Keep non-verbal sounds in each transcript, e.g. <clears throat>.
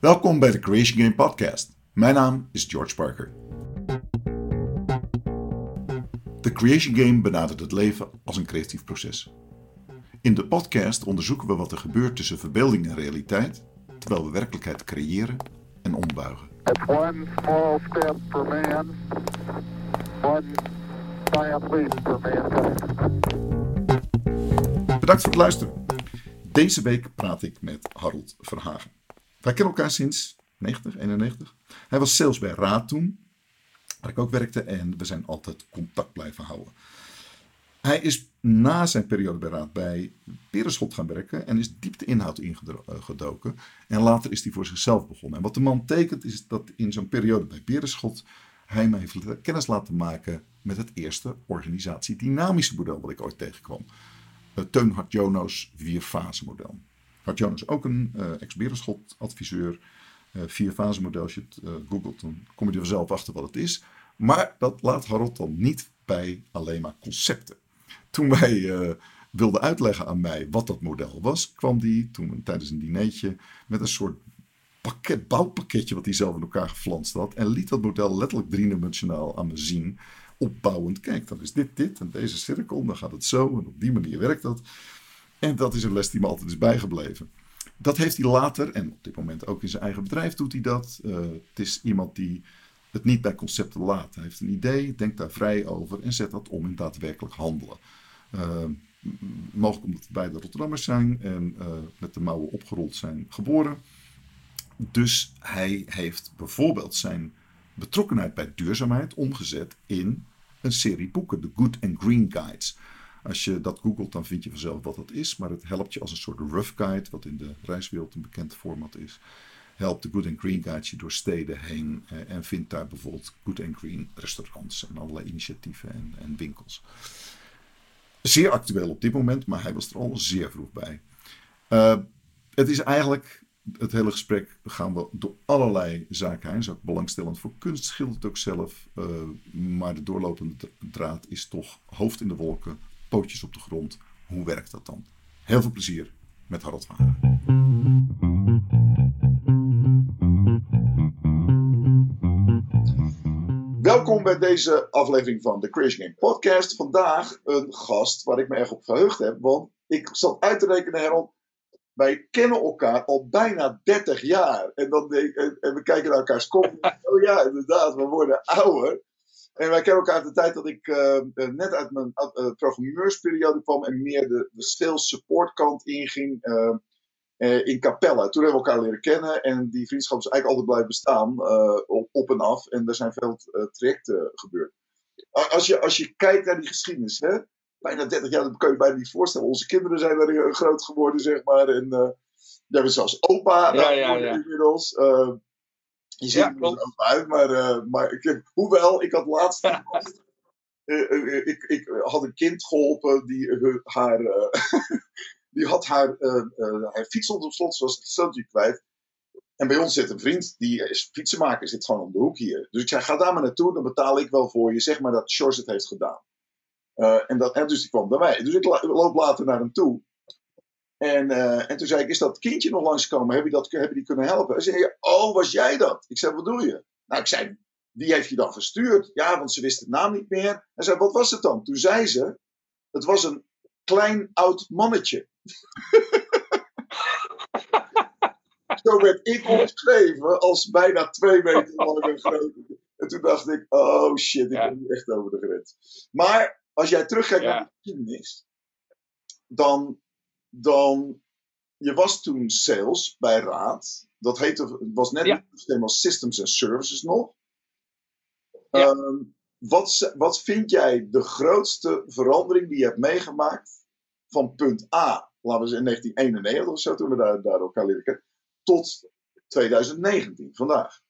Welkom bij de Creation Game Podcast. Mijn naam is George Parker. De Creation Game benadert het leven als een creatief proces. In de podcast onderzoeken we wat er gebeurt tussen verbeelding en realiteit, terwijl we werkelijkheid creëren en ombuigen. It's one small step for man, one giant leap for mankind. Bedankt voor het luisteren. Deze week praat ik met Harold Verhagen. Wij kennen elkaar sinds 90, 91. Hij was sales bij Raad toen, waar ik ook werkte, en we zijn altijd contact blijven houden. Hij is na zijn periode bij Raad bij Perenschot gaan werken en is diep de inhoud ingedoken. En later is hij voor zichzelf begonnen. En wat de man tekent is dat in zo'n periode bij Perenschot hij mij heeft kennis laten maken met het eerste organisatie-dynamische model wat ik ooit tegenkwam. Uh, Teun Hart-Jono's vier-fase model. Hart-Jonos ook een uh, ex-Berenschot adviseur. Uh, vier-fase model, als je het uh, googelt, dan kom je er zelf achter wat het is. Maar dat laat Harold dan niet bij alleen maar concepten. Toen wij wilden uitleggen aan mij wat dat model was, kwam die toen tijdens een dinertje met een soort pakket, bouwpakketje wat hij zelf in elkaar geflanst had. En liet dat model letterlijk driedimensionaal aan me zien. Opbouwend, kijk, dan is dit dit en deze cirkel, dan gaat het zo en op die manier werkt dat. En dat is een les die me altijd is bijgebleven. Dat heeft hij later, en op dit moment ook in zijn eigen bedrijf doet hij dat. Uh, het is iemand die het niet bij concepten laat. Hij heeft een idee, denkt daar vrij over en zet dat om in daadwerkelijk handelen. Uh, mogelijk omdat beide Rotterdammers zijn en uh, met de mouwen opgerold zijn geboren. Dus hij heeft bijvoorbeeld zijn betrokkenheid bij duurzaamheid omgezet in een serie boeken, de Good and Green Guides. Als je dat googelt, dan vind je vanzelf wat dat is. Maar het helpt je als een soort rough guide, wat in de reiswereld een bekend format is. Helpt de Good and Green Guide je door steden heen eh, en vindt daar bijvoorbeeld Good and Green restaurants en allerlei initiatieven en, en winkels. Zeer actueel op dit moment, maar hij was er al zeer vroeg bij. Uh, het is eigenlijk, het hele gesprek gaan we door allerlei zaken heen. Is ook belangstellend voor kunst, schildert ook zelf. Uh, maar de doorlopende draad is toch hoofd in de wolken, pootjes op de grond. Hoe werkt dat dan? Heel veel plezier met Harold van. Welkom bij deze aflevering van de Creation Game Podcast. Vandaag een gast waar ik me erg op verheugd heb. Want ik zat uit te rekenen, Harold. Wij kennen elkaar al bijna 30 jaar. En, dan, en we kijken naar elkaars kop. <laughs> Oh ja, inderdaad, we worden ouder. En wij kennen elkaar uit de tijd dat ik uh, net uit mijn uh, programmeursperiode kwam en meer de, de sales support kant inging uh, in Capella. Toen hebben we elkaar leren kennen en die vriendschap is eigenlijk altijd blijven bestaan, op, op, en af. En er zijn veel trajecten gebeurd. Als je, als je kijkt naar die geschiedenis, hè, bijna 30 jaar, dat kan je bijna niet voorstellen. Onze kinderen zijn er groot geworden, zeg maar. En jij bent zelfs opa ja, ja, ja. inmiddels. Je ziet ja, er ook uit, maar, uh, maar ik, hoewel, ik had laatst. uh, uh, ik, ik had een kind geholpen die haar. <laughs> die had haar, haar fiets onder slot, zoals het sleuteltje kwijt. En bij ons zit een vriend, die is fietsenmaker, zit gewoon om de hoek hier. Dus ik zei, ga daar maar naartoe, dan betaal ik wel voor je. Zeg maar dat Sjors het heeft gedaan. en, dat, en dus die kwam bij mij. Dus ik loop later naar hem toe. En, uh, en toen zei ik, is dat kindje nog langsgekomen? Heb je, dat, heb je die kunnen helpen? Hij zei, oh, was jij dat? Ik zei, wat doe je? Nou, ik zei, wie heeft je dan gestuurd? Ja, want ze wist de naam niet meer. Hij zei, wat was het dan? Toen zei ze, het was een klein oud mannetje. <laughs> Zo werd ik omschreven als bijna twee meter lang en groot. En toen dacht ik, oh shit, ik ja. ben nu echt over de grens. Maar als jij terugkijkt ja. naar de geschiedenis, dan dan. Je was toen sales bij Raad. Dat heette, was net ja. het systeem als Systems and Services nog. Ja. Um, wat, wat vind jij de grootste verandering die je hebt meegemaakt van punt A, laten we zeggen in 1991 of zo, toen we daar, daar elkaar leren kennen, tot 2019, vandaag?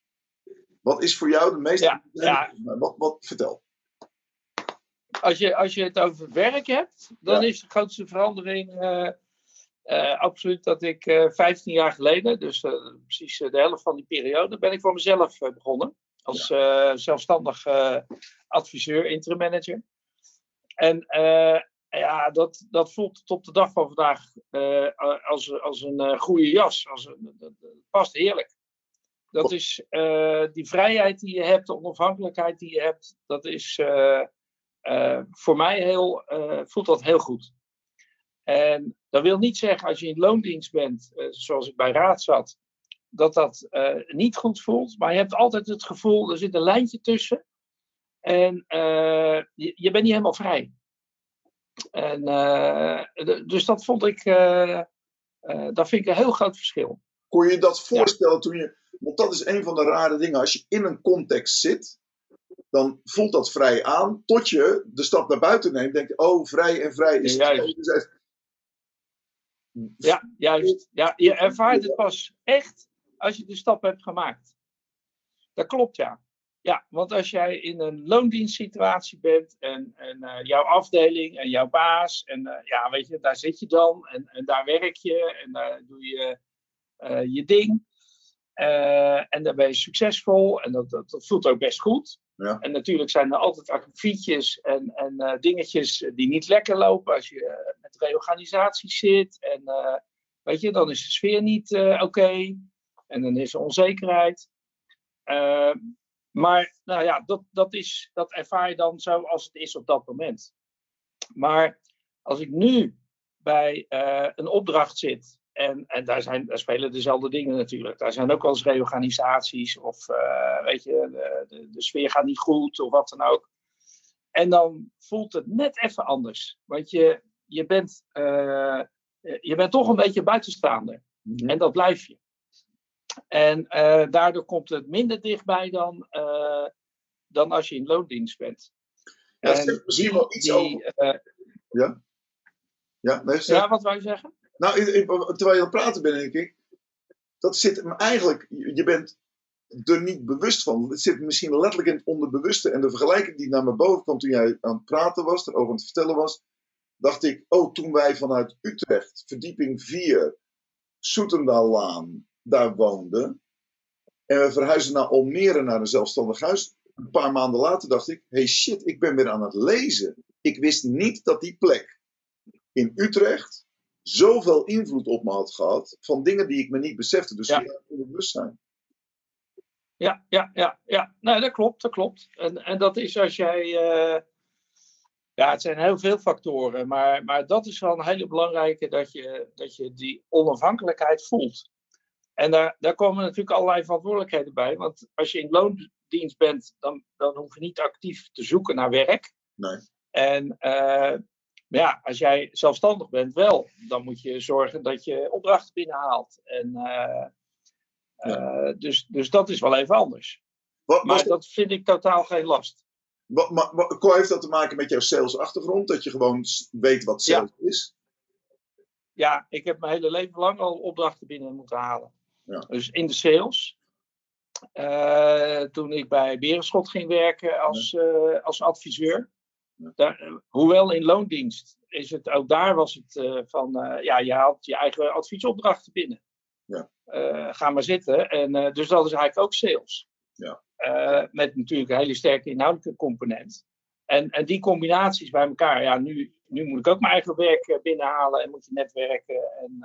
Wat is voor jou de meest. Ja, ja. Wat, wat, vertel. Als je, als je het over werk hebt, dan ja. is de grootste verandering. Uh, uh, absoluut dat ik uh, eh, 15 jaar geleden, dus uh, precies de helft van die periode, ben ik voor mezelf begonnen. Als ja. zelfstandig adviseur, interim manager. En ja, dat, dat voelt tot de dag van vandaag als, als een goede jas. Als een, dat, past heerlijk. Dat is eh, die vrijheid die je hebt, de onafhankelijkheid die je hebt, dat is eh, eh, voor mij heel, eh, voelt dat heel goed. En dat wil niet zeggen als je in loondienst bent, eh, zoals ik bij Raad zat, dat dat eh, niet goed voelt. Maar je hebt altijd het gevoel, er zit een lijntje tussen. En eh, je, je bent niet helemaal vrij. En, dus dat vond ik, dat vind ik een heel groot verschil. Kon je dat voorstellen toen je. Want dat is een van de rare dingen. Als je in een context zit, dan voelt dat vrij aan. Tot je de stap naar buiten neemt. Denk je, oh, vrij en vrij is Ja, het. Ja, juist. Ja, je ervaart het pas echt als je de stap hebt gemaakt. Dat klopt, ja. Ja, want als jij in een loondienstsituatie bent en, en eh, jouw afdeling en jouw baas, en eh, ja, weet je, daar zit je dan en, en daar werk je en daar doe je eh, je ding. En dan ben je succesvol en dat, dat, dat voelt ook best goed. En natuurlijk zijn er altijd akkefietjes en, en eh, dingetjes die niet lekker lopen als je eh, met reorganisaties zit. En eh, weet je, dan is de sfeer niet oké. En dan is er onzekerheid. Maar nou ja, dat, dat, is, dat ervaar je dan zo als het is op dat moment. Maar als ik nu bij een opdracht zit. En, en daar, zijn, daar spelen dezelfde dingen natuurlijk. Daar zijn ook wel eens reorganisaties. Of eh, weet je, de, de, de sfeer gaat niet goed. Of wat dan ook. En dan voelt het net even anders. Want je, je, bent, eh, je bent toch een beetje buitenstaander. En dat blijf je. En eh, daardoor komt het minder dichtbij dan, dan als je in loondienst bent. Ja, En misschien wel iets die, over. Ja, nee, zeg. ja, wat wou je zeggen? Nou, terwijl je aan het praten bent, denk ik. Dat zit hem eigenlijk. Je je bent er niet bewust van. Het zit misschien letterlijk in het onderbewuste. En de vergelijking die naar me boven kwam toen jij aan het praten was, erover aan het vertellen was. Dacht ik, oh, toen wij vanuit Utrecht, verdieping 4, Soetendaallaan, daar woonden. En we verhuisden naar Almere, naar een zelfstandig huis. Een paar maanden later dacht ik, hey shit, ik ben weer aan het lezen. Ik wist niet dat die plek in Utrecht zoveel invloed op me had gehad. Van dingen die ik me niet besefte. Dus Ja. via het bewustzijn. Ja, ja, ja, ja. Nee, dat klopt, dat klopt. En, en dat is als jij. eh, ja, het zijn heel veel factoren, maar, maar dat is wel een hele belangrijke dat je, dat je die onafhankelijkheid voelt. En daar, daar komen natuurlijk allerlei verantwoordelijkheden bij. Want als je in loondienst bent, dan, dan hoef je niet actief te zoeken naar werk. Nee. En eh, maar ja, als jij zelfstandig bent, wel. Dan moet je zorgen dat je opdrachten binnenhaalt. En, eh, eh, dus, dus dat is wel even anders. Wat, Maar dat, vind ik totaal geen last. wat, maar, wat- heeft dat te maken met jouw salesachtergrond? Dat je gewoon weet wat sales is? Ja, ik heb mijn hele leven lang al opdrachten binnen moeten halen. Ja. Dus in de sales. Eh, toen ik bij Berenschot ging werken als, als adviseur. Daar, hoewel in loondienst is het, ook daar was het eh, van, eh, ja, je haalt je eigen adviesopdrachten binnen. Ja. Eh, ga maar zitten. En, dus dat is eigenlijk ook sales. Ja. Met natuurlijk een hele sterke inhoudelijke component. En, en die combinaties bij elkaar, ja, nu, nu moet ik ook mijn eigen werk binnenhalen en moet je netwerken en,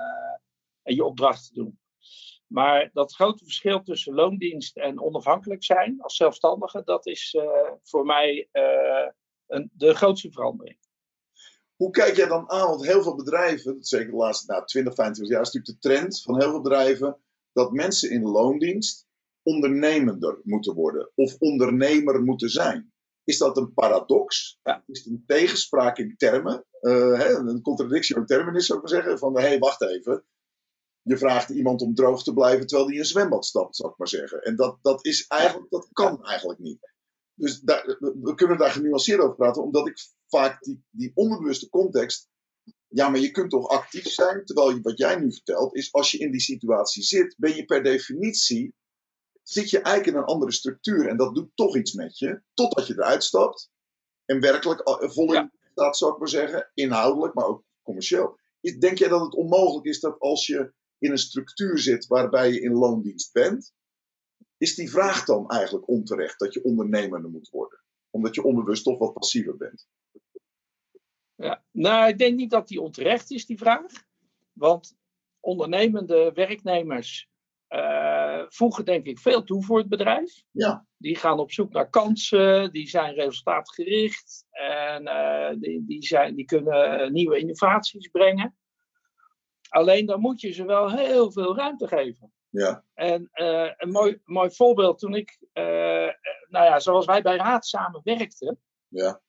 en je opdrachten doen. Maar dat grote verschil tussen loondienst en onafhankelijk zijn als zelfstandige, dat is voor mij een, de grootste verandering. Hoe kijk jij dan aan? Want heel veel bedrijven, zeker de laatste nou, 20, 25 jaar, is natuurlijk de trend van heel veel bedrijven dat mensen in loondienst ondernemender moeten worden of ondernemer moeten zijn. Is dat een paradox? Ja. Is het een tegenspraak in termen? Eh, hè, een contradictie in termen is, zou ik maar zeggen. Van, hé, hey, wacht even. Je vraagt iemand om droog te blijven terwijl hij in een zwembad stapt, zou ik maar zeggen. En dat, dat, is eigenlijk, dat kan eigenlijk niet. Dus daar, we- kunnen daar genuanceerd over praten, omdat ik vaak die, die onderbewuste context. Ja, maar je kunt toch actief zijn? Terwijl je, wat jij nu vertelt, is als je in die situatie zit, ben je per definitie. Zit je eigenlijk in een andere structuur en dat doet toch iets met je, totdat je eruit stapt en werkelijk al- vol in Ja. staat, zou ik maar zeggen, inhoudelijk, maar ook commercieel. Denk jij dat het onmogelijk is dat als je in een structuur zit waarbij je in loondienst bent, is die vraag dan eigenlijk onterecht dat je ondernemender moet worden? Omdat je onbewust toch wat passiever bent. Ja. Nou, ik denk niet dat die onterecht is, die vraag. Want ondernemende werknemers eh, voegen denk ik veel toe voor het bedrijf. Ja. Die gaan op zoek naar kansen, die zijn resultaatgericht en eh, die, die, zijn, die kunnen nieuwe innovaties brengen. Alleen dan moet je ze wel heel veel ruimte geven. Ja. En eh, een mooi, mooi voorbeeld toen ik, eh, nou ja, zoals wij bij Raad samen werkten, Ja.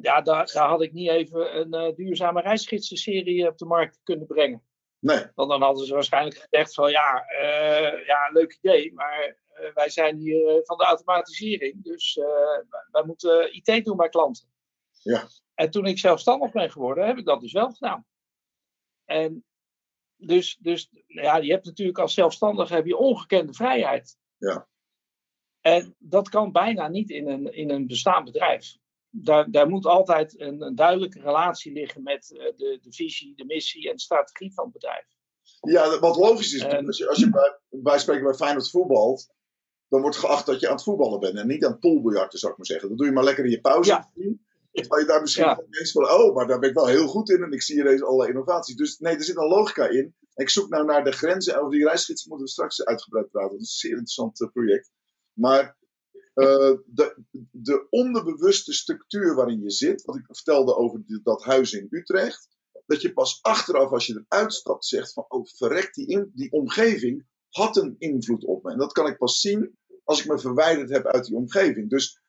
ja, daar, daar had ik niet even een eh, duurzame reisgidsenserie op de markt kunnen brengen. Nee. Want dan hadden ze waarschijnlijk gezegd van ja, ja leuk idee, maar wij zijn hier van de automatisering, dus wij- wij moeten IT doen bij klanten. Ja. En toen ik zelfstandig ben geworden, heb ik dat dus wel gedaan. En dus, dus ja, je hebt natuurlijk als zelfstandige heb je ongekende vrijheid. Ja. En dat kan bijna niet in een, in een bestaand bedrijf. Daar, daar moet altijd een, een duidelijke relatie liggen met eh, de, de visie, de missie en de strategie van het bedrijf. Ja, wat logisch is, En- als je, als je bij, bij spreken bij Feyenoord voetbalt, dan wordt geacht dat je aan het voetballen bent en niet aan het poolbiljarten, zou ik maar zeggen. Dat doe je maar lekker in je pauze. Ja. <laughs> Terwijl je daar misschien Ja. van, oh, maar daar ben ik wel heel goed in en ik zie hier deze allerlei innovaties. Dus nee, er zit een logica in. Ik zoek nou naar de grenzen, over die reisgidsen moeten we straks uitgebreid praten. Dat is een zeer interessant eh, project. Maar eh, de, de onderbewuste structuur waarin je zit, wat ik vertelde over die- dat huis in Utrecht, dat je pas achteraf als je eruit stapt zegt van, oh verrek, die, in, die omgeving had een invloed op me. En dat kan ik pas zien als ik me verwijderd heb uit die omgeving. Dus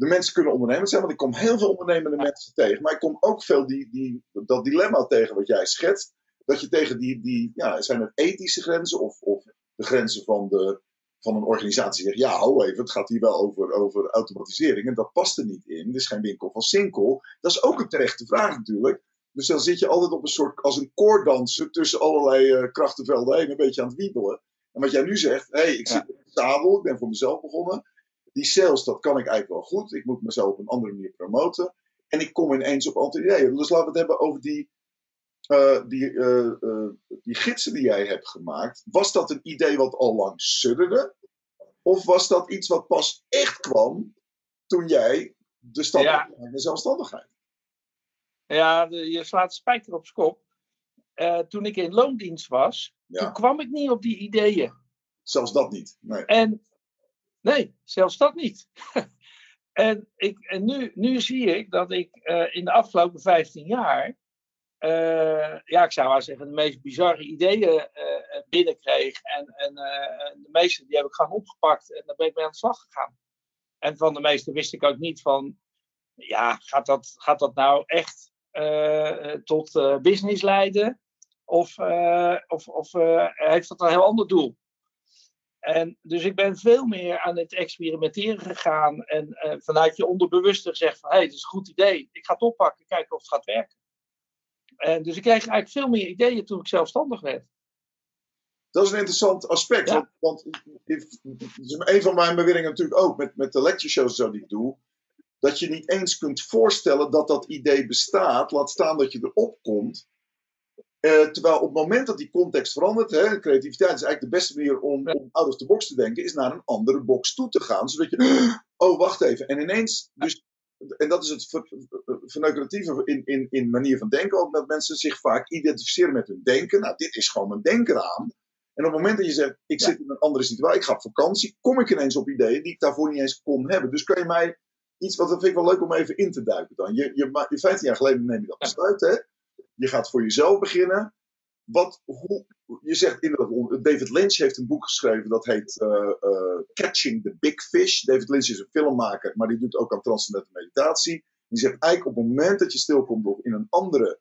de mensen kunnen ondernemend zijn, want ik kom heel veel ondernemende mensen tegen. Maar ik kom ook veel die, die, dat dilemma tegen wat jij schetst. Dat je tegen die, die ja, zijn het ethische grenzen of, of de grenzen van, de, van een organisatie zegt, ja, hou even, het gaat hier wel over, over automatisering en dat past er niet in. Het is geen winkel van Sinkel. Dat is ook een terechte vraag natuurlijk. Dus dan zit je altijd op een soort, als een koordanser tussen allerlei eh, krachtenvelden heen, een beetje aan het wiebelen. En wat jij nu zegt, hé, hey, ik Ja. zit in het zadel, ik ben voor mezelf begonnen. Die sales, dat kan ik eigenlijk wel goed. Ik moet mezelf op een andere manier promoten. En ik kom ineens op andere ideeën. Dus laten we het hebben over die, eh, die, eh, eh, die gidsen die jij hebt gemaakt. Was dat een idee wat al lang sudderde? Of was dat iets wat pas echt kwam toen jij de stap Ja. naar de zelfstandigheid? Ja, de- je slaat de spijker op kop. Toen ik in loondienst was, Ja. toen kwam ik niet op die ideeën. Zelfs dat niet. Nee. En nee, zelfs dat niet. <laughs> en ik, en nu, nu zie ik dat ik eh, in de afgelopen 15 jaar, eh, ja, ik zou maar zeggen, de meest bizarre ideeën eh, binnenkreeg. En, en de meeste die heb ik gewoon opgepakt en daar ben ik mee aan de slag gegaan. En van de meeste wist ik ook niet van, ja, gaat dat, gaat dat nou echt tot business leiden? Of, of, of heeft dat een heel ander doel? En dus ik ben veel meer aan het experimenteren gegaan. En eh, vanuit je onderbewuste gezegd van... hé, hey, dit is een goed idee. Ik ga het oppakken, kijken of het gaat werken. En dus ik kreeg eigenlijk veel meer ideeën toen ik zelfstandig werd. Dat is een interessant aspect. Ja. Want, want if- een van mijn beweringen natuurlijk ook met, met de lecture shows zo die ik doe. Dat je niet eens kunt voorstellen dat dat idee bestaat. Laat staan dat je erop komt. Eh, terwijl op het moment dat die context verandert, hè, creativiteit is eigenlijk de beste manier om, om out of the box te denken, is naar een andere box toe te gaan. Zodat je, <gasps> oh wacht even. En ineens, dus, en dat is het ver- ver- verneukeratieve in, in, in manier van denken, ook dat mensen zich vaak identificeren met hun denken. Nou, dit is gewoon mijn denkeraan. En op het moment dat je zegt, ik zit in een andere situatie, ik ga op vakantie, kom ik ineens op ideeën die ik daarvoor niet eens kon hebben. Dus kan je mij iets, wat dat vind ik wel leuk om even in te duiken dan. Je, je, ma- je 15 jaar geleden neem je dat besluit, hè? Je gaat voor jezelf beginnen. Wat, hoe, je zegt inderdaad, David Lynch heeft een boek geschreven dat heet eh, eh, Catching the Big Fish. David Lynch is een filmmaker, maar die doet ook aan transcendente meditatie. Die zegt eigenlijk op het moment dat je stilkomt of in een andere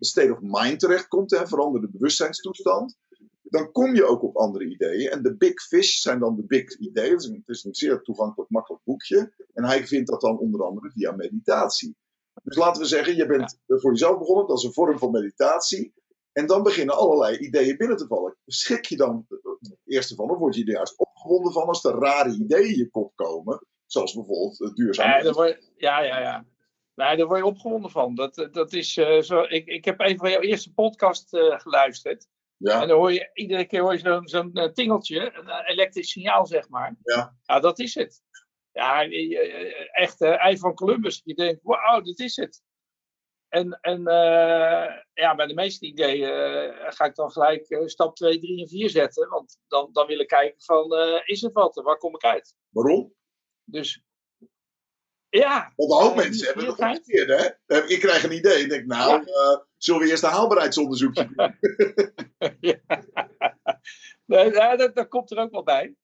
state of mind terechtkomt, hè, veranderde bewustzijnstoestand, dan kom je ook op andere ideeën. En de big fish zijn dan de big ideeën. Het is een zeer toegankelijk, makkelijk boekje. En hij vindt dat dan onder andere via meditatie. Dus laten we zeggen, je bent voor jezelf begonnen, dat is een vorm van meditatie. En dan beginnen allerlei ideeën binnen te vallen. Schrik je dan het eerste van, of word je er juist opgewonden van als er rare ideeën in je kop komen? Zoals bijvoorbeeld eh, duurzaam. Ja, daar word, ja, ja, ja. Nee, daar word je opgewonden van. Dat, dat is, eh, zo, ik, ik heb een van jouw eerste podcast eh, geluisterd. Ja, En dan hoor je iedere keer hoor je zo'n zo'n eh, tingeltje, een eh, elektrisch signaal, zeg maar. Ja. dat is het. Ja, eh, eh, echt, eh, ei van Columbus. Je denkt, wauw, dit is het. En, en eh, ja, bij de meeste ideeën eh, ga ik dan gelijk eh, stap 2, 3 en 4 zetten. Want dan, dan wil ik kijken van, eh, is het wat? Waar kom ik uit? Waarom? Dus ja. Want een hoop eh, mensen hebben het omgekeerd, hè? Eh, Ik krijg een idee en denk, nou, eh, zullen we eerst een haalbaarheidsonderzoekje doen? <laughs> ja. nee, ja, dat, dat komt er ook wel bij.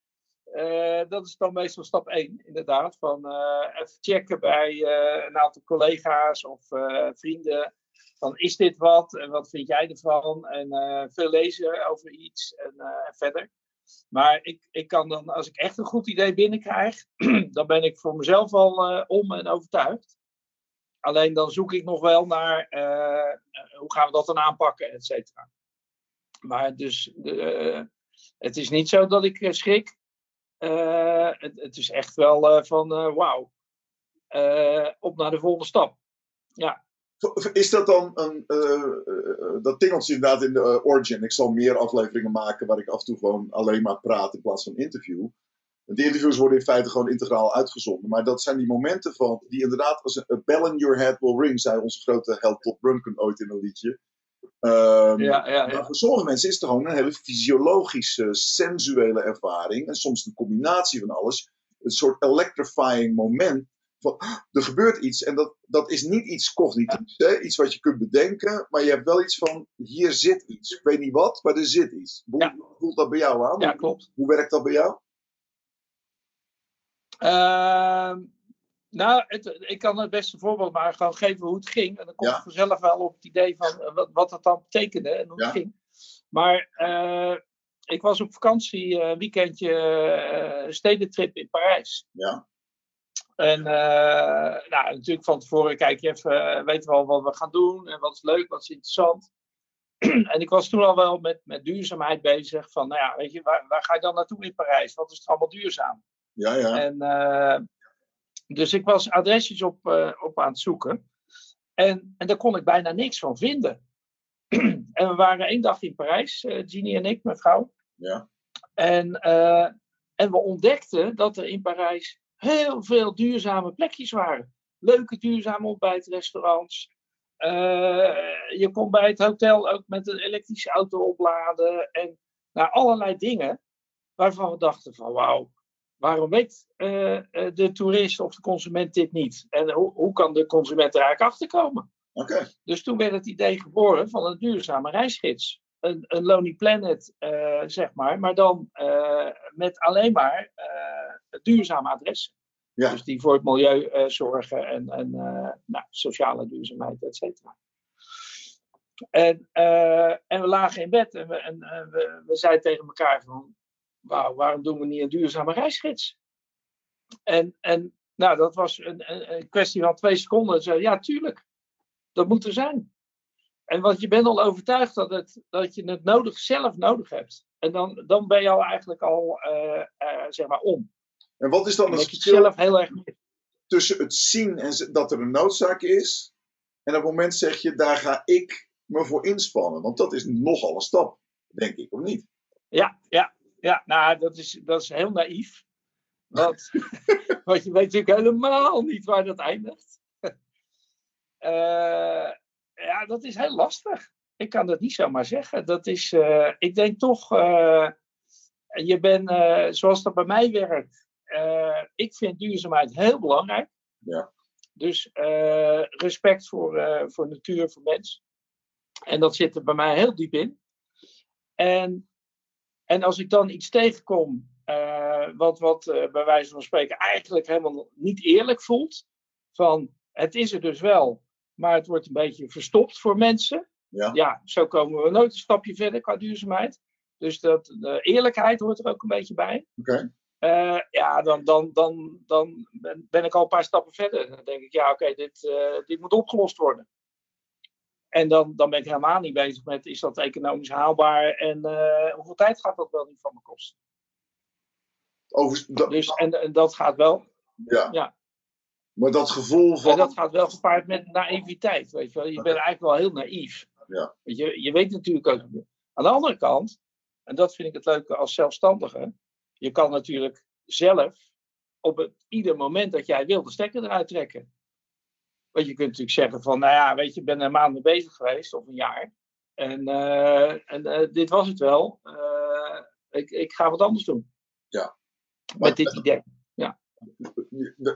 Eh, dat is dan meestal stap 1, inderdaad. Van eh, even checken bij eh, een aantal collega's of vrienden. Van is dit wat en wat vind jij ervan? En veel lezen over iets en verder. Maar ik, ik kan dan, als ik echt een goed idee binnenkrijg, <clears throat> dan ben ik voor mezelf al om en overtuigd. Alleen dan zoek ik nog wel naar hoe gaan we dat dan aanpakken, et cetera. Maar dus, het is niet zo dat ik schrik. Eh, het, het is echt wel eh, van eh, wauw. Op naar de volgende stap. Ja, Is dat dan een. dat tingelt inderdaad in de Origin. Ik zal meer afleveringen maken waar ik af en toe gewoon alleen maar praat in plaats van interview. Die interviews worden in feite gewoon integraal uitgezonden. Maar dat zijn die momenten van. die inderdaad als een bell in your head will ring, zei onze grote held Todd Brunken ooit in een liedje. Ehm, ja, ja, Maar ja. voor sommige mensen is het gewoon een hele fysiologische, sensuele ervaring. En soms een combinatie van alles. Een soort electrifying moment. Van, "Ah, er gebeurt iets en dat, dat is niet iets cognitiefs. Hè? Iets wat je kunt bedenken. Maar je hebt wel iets van, hier zit iets. Ik weet niet wat, maar er zit iets. Hoe voelt dat bij jou aan? ja Hoe- klopt. Hoe werkt dat bij jou? Ehm, nou, het, ik kan het beste voorbeeld maar gewoon geven hoe het ging. En dan kom Ja. ik vanzelf wel op het idee van eh, wat, wat het dan betekende en hoe Ja. het ging. Maar eh, ik was op vakantie, eh, een weekendje, stedentrip in Parijs. Ja. En nou, natuurlijk van tevoren kijk je even, weten we al wat we gaan doen en wat is leuk, wat is interessant. <clears throat> en ik was toen al wel met, met duurzaamheid bezig. Van, nou ja, weet je, waar, waar ga je dan naartoe in Parijs? Wat is het allemaal duurzaam? Ja, ja. En, dus ik was adresjes op, eh, op aan het zoeken. En, en daar kon ik bijna niks van vinden. <clears throat> en we waren één dag in Parijs, eh Ginny en ik, mijn vrouw. Ja. En, eh, en we ontdekten dat er in Parijs heel veel duurzame plekjes waren. Leuke duurzame ontbijtrestaurants. Je kon bij het hotel ook met een elektrische auto opladen. En nou, allerlei dingen waarvan we dachten van wauw, waarom weet eh, eh, de toerist of de consument dit niet? En hoe, hoe kan de consument er eigenlijk achter komen? Oké. Dus toen werd het idee geboren van een duurzame reisgids. Een, een Lonely Planet, eh, zeg maar, maar dan met alleen maar duurzame adressen. Ja. Dus die voor het milieu zorgen en, en nou, sociale duurzaamheid, et cetera. En, en we lagen in bed en, we, en we, we zeiden tegen elkaar van, wauw, waarom doen we niet een duurzame reisgids? En, en nou, dat was een, een, een kwestie van twee seconden. Zo, ja, tuurlijk, dat moet er zijn. En want je bent al overtuigd dat, het, dat je het nodig, zelf nodig hebt. En dan, dan ben je al eigenlijk al, eh, eh, zeg maar, om. En wat is dan het verschil zelf heel erg tussen het zien en dat er een noodzaak is. En op het moment zeg je, daar ga ik me voor inspannen. Want dat is nogal een stap, denk ik, of niet? Ja, ja, ja. Nou, dat is, dat is heel naïef. Want, <laughs> want je weet natuurlijk helemaal niet waar dat eindigt. <laughs> Eh, ja, dat is heel lastig. Ik kan dat niet zomaar zeggen. Dat is, eh, ik denk toch, eh, je bent, zoals dat bij mij werkt, ik vind duurzaamheid heel belangrijk. Ja. Dus respect voor, voor natuur, voor mens. En dat zit er bij mij heel diep in. En, en als ik dan iets tegenkom, eh, wat, wat eh, bij wijze van spreken eigenlijk helemaal niet eerlijk voelt, van het is er dus wel, maar het wordt een beetje verstopt voor mensen. Ja. Ja, zo komen we nooit een stapje verder qua duurzaamheid. Dus dat, de eerlijkheid hoort er ook een beetje bij. Oké. Eh, ja, dan, dan, dan, dan ben, ben ik al een paar stappen verder. Dan denk ik, ja, oké, dit, dit moet opgelost worden. En dan, dan ben ik helemaal niet bezig met, is dat economisch haalbaar en eh, hoeveel tijd gaat dat wel niet van me kosten? Over, dat, Dus, en, en dat gaat wel, ja. ja. Maar dat gevoel van. en dat gaat wel gepaard met naïviteit, weet je wel. Je bent eigenlijk wel heel naïef. Ja. Want je, je weet natuurlijk ook, aan de andere kant, en dat vind ik het leuke als zelfstandige, je kan natuurlijk zelf op het, ieder moment dat jij wil de stekker eruit trekken. Want je kunt natuurlijk zeggen van, nou ja, weet je, ik ben er een maand mee bezig geweest, of een jaar. En, eh, en eh, dit was het wel. Eh, ik, ik ga wat anders doen. Ja. Met dit idee.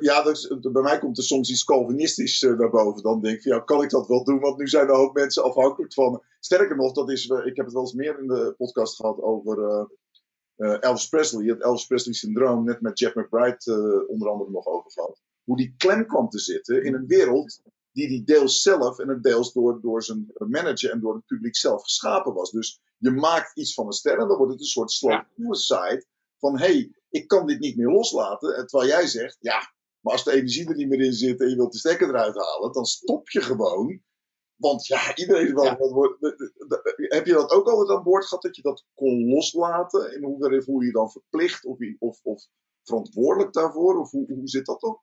Ja, dus, bij mij komt er soms iets Calvinistisch uh, naar boven. Dan denk ik van, ja, kan ik dat wel doen? Want nu zijn er ook mensen afhankelijk van me. Sterker nog, dat is, ik heb het wel eens meer in de podcast gehad over Elvis Presley. Het Elvis Presley syndroom, net met Jeff McBride onder andere nog over gehad. Hoe die klem kwam te zitten in een wereld die die deels zelf en het deels door, door zijn manager en door het publiek zelf geschapen was. Dus je maakt iets van een ster en dan wordt het een soort slow suicide van hé, hey, ik kan dit niet meer loslaten. Terwijl jij zegt, ja, maar als de energie er niet meer in zit en je wilt de stekker eruit halen, dan stop je gewoon. Want ja, iedereen wel. Ja. Heb je dat ook altijd aan boord gehad dat je dat kon loslaten? In hoeverre voel je je dan verplicht of, of, of verantwoordelijk daarvoor? Of hoe, hoe zit dat toch?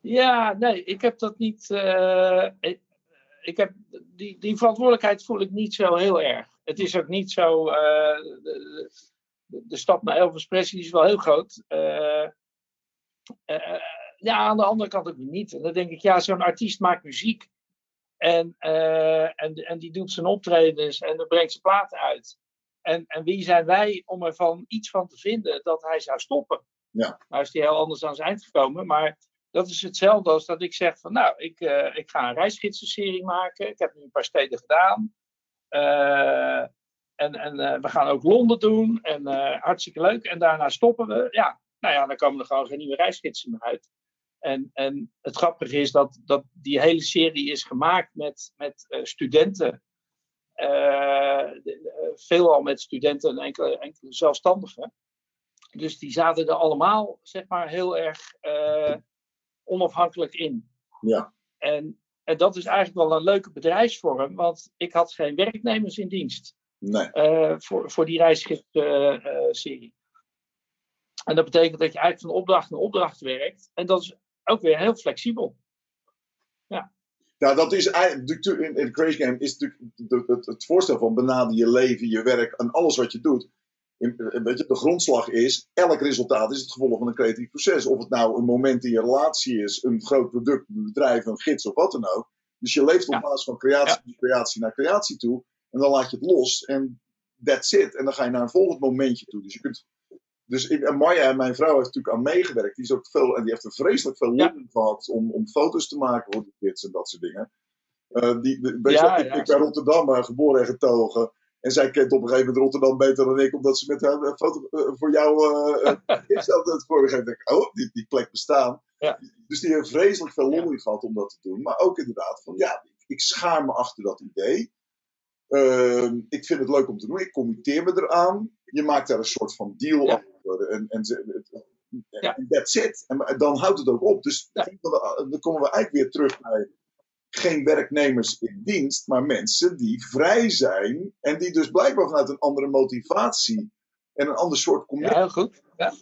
Ja, nee, ik heb dat niet. Uh, ik, ik, heb, die, die verantwoordelijkheid voel ik niet zo heel erg. Het is ook niet zo. Uh, de, de, de, stap naar Elvis Presley is wel heel groot. Uh, ja, aan de andere kant ook niet. En dan denk ik, ja, zo'n artiest maakt muziek. En, en, en die doet zijn optredens en dan brengt zijn platen uit. En, en wie zijn wij om er van iets van te vinden dat hij zou stoppen? Ja. Nou is hij heel anders aan zijn eind gekomen, maar dat is hetzelfde als dat ik zeg van nou, ik, uh, ik ga een reisgidsenserie maken. Ik heb nu een paar steden gedaan. Uh, en en uh, we gaan ook Londen doen. En hartstikke leuk. En daarna stoppen we. Ja, nou ja, dan komen er gewoon geen nieuwe reisgidsen meer uit. En, en het grappige is dat, dat die hele serie is gemaakt met, met studenten. veelal met studenten en enkele, enkele zelfstandigen. Dus die zaten er allemaal, zeg maar, heel erg onafhankelijk in. Ja. En, en dat is eigenlijk wel een leuke bedrijfsvorm, want ik had geen werknemers in dienst. Nee. Uh, voor, voor die reisgidsserie. En dat betekent dat je eigenlijk van opdracht naar opdracht werkt. En dat is ook weer heel flexibel. Ja. Nou, dat is eigenlijk, in de Crazy Game is natuurlijk het, het voorstel van benader je leven, je werk en alles wat je doet weet je, de grondslag is, elk resultaat is het gevolg van een creatief proces. Of het nou een moment in je relatie is, een groot product, een bedrijf, een gids of wat dan ook. Dus je leeft op ja. basis van creatie, ja. creatie naar creatie toe. En dan laat je het los en that's it. En dan ga je naar een volgend momentje toe. Dus je kunt. Dus en Maya, mijn vrouw, heeft natuurlijk aan meegewerkt. Die is ook veel, en die heeft er vreselijk veel lol ja. gehad om, om foto's te maken voor de kids en dat soort dingen. Uh, die, ja, ik, ik ben Rotterdam geboren en getogen. En zij kent op een gegeven moment Rotterdam beter dan ik, omdat ze met haar een foto uh, voor jou <laughs> uh, het denk ik, oh, die, die plek bestaan. Ja. Dus die heeft vreselijk veel lol in gehad om dat te doen. Maar ook inderdaad van, ja, ik, ik schaar me achter dat idee. Uh, ik vind het leuk om te doen. Ik committeer me eraan. Je maakt daar een soort van deal ja. over. En, en, en that's it. En dan houdt het ook op. Dus ja. dan komen we eigenlijk weer terug bij geen werknemers in dienst, maar mensen die vrij zijn en die dus blijkbaar vanuit een andere motivatie en een ander soort commitment. Ja, heel goed. Ja.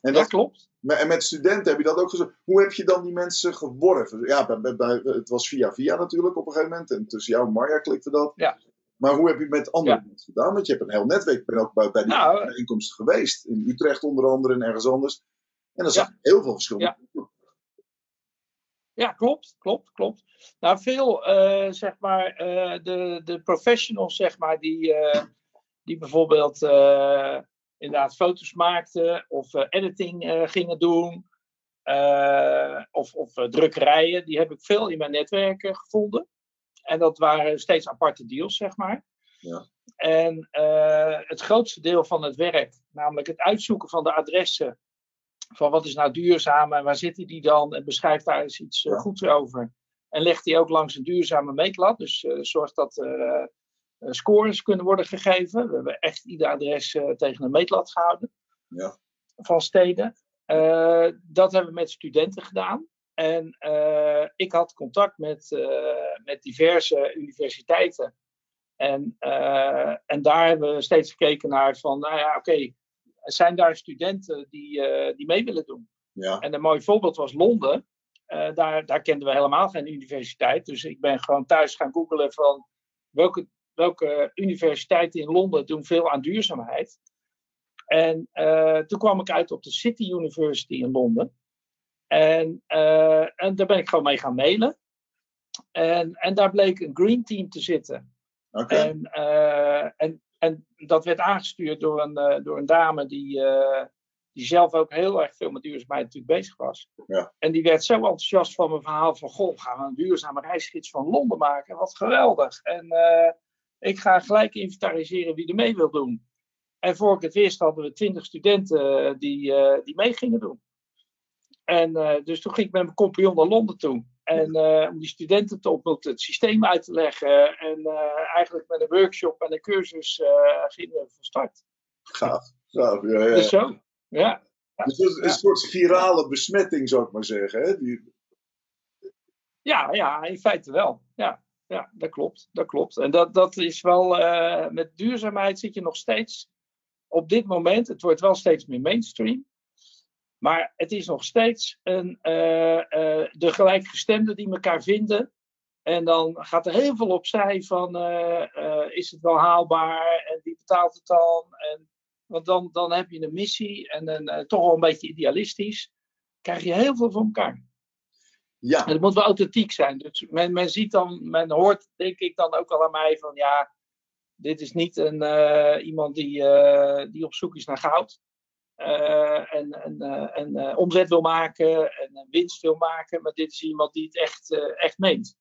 En dat, klopt. En met studenten heb je dat ook gezegd. Hoe heb je dan die mensen geworven? Ja, bij, bij, bij, het was via via natuurlijk op een gegeven moment. En tussen jou en Marja klikte dat. Ja. Maar hoe heb je het met andere ja. mensen gedaan? Want je hebt een heel netwerk. Ik ben ook bij, bij die nou, bijeenkomsten geweest. In Utrecht onder andere en ergens anders. En er zijn ja. heel veel verschillende ja. Klopt, klopt, klopt. Nou, veel, uh, zeg maar, uh, de, de professionals, zeg maar, die, uh, die bijvoorbeeld inderdaad foto's maakten of editing gingen doen, of, of drukkerijen, die heb ik veel in mijn netwerken gevonden. En dat waren steeds aparte deals, zeg maar. Ja. En het grootste deel van het werk, namelijk het uitzoeken van de adressen van wat is nou duurzaam en waar zitten die dan? En beschrijft daar eens iets uh, goeds over. En legt die ook langs een duurzame meetlat. Dus uh, zorgt dat er uh, scores kunnen worden gegeven. We hebben echt ieder adres tegen een meetlat gehouden. Ja. Van steden. dat hebben we met studenten gedaan. En ik had contact met, met diverse universiteiten. En, en daar hebben we steeds gekeken naar van, nou ja, oké, okay, zijn daar studenten die, uh, die mee willen doen. Ja. En een mooi voorbeeld was Londen. Uh, daar, daar kenden we helemaal geen universiteit. Dus ik ben gewoon thuis gaan googelen van welke, welke universiteiten in Londen doen veel aan duurzaamheid. En uh, toen kwam ik uit op de City University in Londen. En, eh, en daar ben ik gewoon mee gaan mailen. En, en daar bleek een green team te zitten. Oké. En, eh, en, en dat werd aangestuurd door een, eh, door een dame die, eh, die zelf ook heel erg veel met duurzaamheid natuurlijk bezig was. Ja. En die werd zo enthousiast van mijn verhaal van, goh, gaan we een duurzame reisgids van Londen maken? Wat geweldig. En eh, ik ga gelijk inventariseren wie er mee wil doen. En voor ik het wist hadden we twintig studenten die, eh, die mee gingen doen. En dus toen ging ik met mijn compagnon naar Londen toe. En eh, om die studenten te ontmoeten, het systeem uit te leggen. En eh, eigenlijk met een workshop en een cursus eh, gingen we van start. Gaaf. Gaaf. Ja, ja. Dus zo. Ja. Dus is een soort virale besmetting, zou ik maar zeggen. Hè? Die, Ja, ja, in feite wel. Ja, ja dat klopt. Dat klopt. En dat, dat is wel, met duurzaamheid zit je nog steeds op dit moment, het wordt wel steeds meer mainstream. Maar het is nog steeds een, eh, eh, de gelijkgestemden die elkaar vinden. En dan gaat er heel veel opzij van, eh, is het wel haalbaar en wie betaalt het dan? En, want dan, dan heb je een missie en een, toch wel een beetje idealistisch. Krijg je heel veel van elkaar. ja, En het moet wel authentiek zijn. Dus men, men ziet dan, men hoort denk ik dan ook al aan mij van ja, dit is niet een, iemand die, die op zoek is naar goud. Eh, en en, eh, en eh, omzet wil maken en winst wil maken. Maar dit is iemand die het echt, echt meent.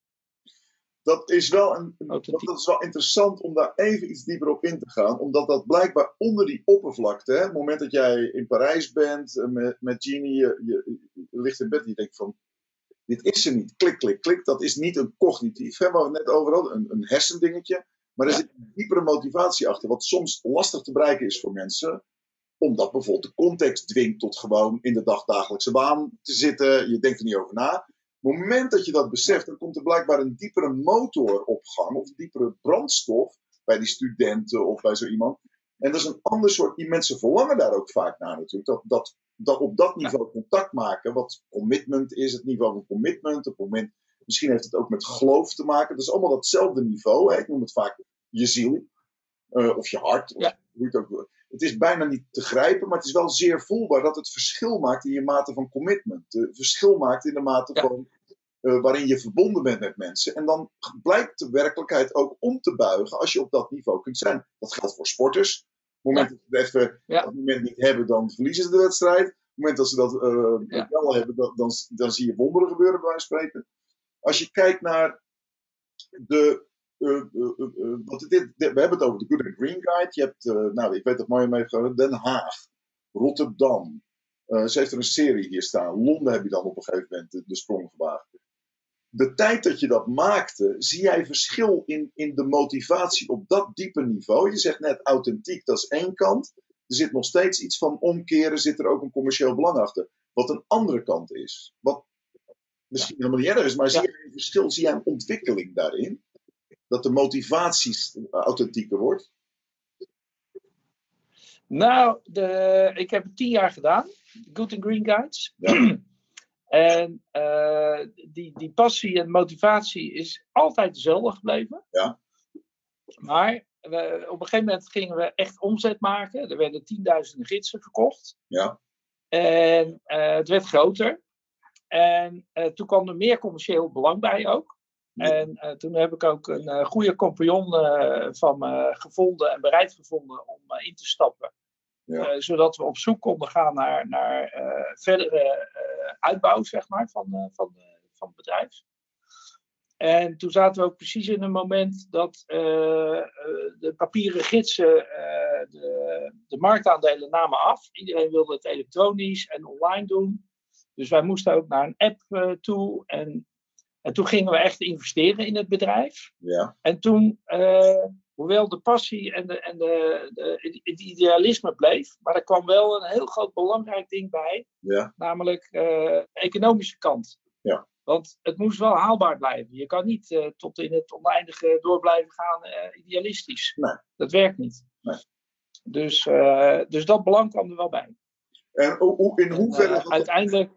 dat is, wel een, dat is wel interessant om daar even iets dieper op in te gaan. Omdat dat blijkbaar onder die oppervlakte, hè, het moment dat jij in Parijs bent met, met Genie, je, je, je ligt in bed en je denkt van, dit is er niet. Klik, klik, klik. Dat is niet een cognitief, hè, waar we het net over hadden, een, een hersendingetje. Maar er Ja. zit een diepere motivatie achter, wat soms lastig te bereiken is voor mensen. Omdat bijvoorbeeld de context dwingt tot gewoon in de dagdagelijkse baan te zitten. Je denkt er niet over na. Op het moment dat je dat beseft, dan komt er blijkbaar een diepere motor op gang. Of een diepere brandstof bij die studenten of bij zo iemand. En dat is een ander soort, die mensen verlangen daar ook vaak naar natuurlijk. Dat, dat, dat op dat niveau contact maken, wat commitment is, het niveau van commitment. Op het moment, misschien heeft het ook met geloof te maken. Dat is allemaal datzelfde niveau. Hè? Ik noem het vaak je ziel. eh, of je hart. Of Ja. hoe het ook. Het is bijna niet te grijpen, maar het is wel zeer voelbaar dat het verschil maakt in je mate van commitment. Het verschil maakt in de mate Ja. van eh, waarin je verbonden bent met mensen. En dan blijkt de werkelijkheid ook om te buigen als je op dat niveau kunt zijn. Dat geldt voor sporters. Op het moment dat ze het even Ja. het moment niet hebben, dan verliezen ze de wedstrijd. Op het moment dat ze dat eh, wel hebben, dan, dan, dan zie je wonderen gebeuren bij wijze van spreken. Als je kijkt naar de. Eh, eh, eh, het de- we hebben het over de Good and Green Guide. Je hebt, nou, ik weet dat mooi mee gehouden, Den Haag, Rotterdam. Ze heeft er een serie hier staan. Londen heb je dan op een gegeven moment de, de sprong gewaagd. De tijd dat je dat maakte, zie jij verschil in, in de motivatie op dat diepe niveau. Je zegt net authentiek, dat is één kant. Er zit nog steeds iets van omkeren, zit er ook een commercieel belang achter. Wat een andere kant is. Wat misschien helemaal niet erg is, maar Ja. zie jij een verschil, zie jij een ontwikkeling daarin? Dat de motivatie authentieker wordt? Nou, de, ik heb het tien jaar gedaan. Good and Green Guides. Ja. <clears throat> en eh, die, die passie en motivatie is altijd dezelfde gebleven. Ja. Maar we, op een gegeven moment gingen we echt omzet maken. Er werden tienduizenden gidsen verkocht. Ja. En eh, het werd groter. En eh, toen kwam er meer commercieel belang bij ook. En eh, toen heb ik ook een eh, goede compagnon eh, van me gevonden en bereid gevonden om in te stappen. Ja. Zodat we op zoek konden gaan naar, naar verdere uitbouw zeg maar, van, van, van het bedrijf. En toen zaten we ook precies in een moment dat de papieren gidsen de, de marktaandelen namen af. Iedereen wilde het elektronisch en online doen. Dus wij moesten ook naar een app toe. En, en toen gingen we echt investeren in het bedrijf. Ja. En toen, eh, hoewel de passie en, de, en de, de, het idealisme bleef, maar er kwam wel een heel groot belangrijk ding bij, Ja. namelijk eh, de economische kant. Ja. Want het moest wel haalbaar blijven. Je kan niet eh, tot in het oneindige door blijven gaan eh, idealistisch. Nee. Dat werkt niet. Nee. Dus, eh, dus dat belang kwam er wel bij. En in hoeverre. Eh, uiteindelijk,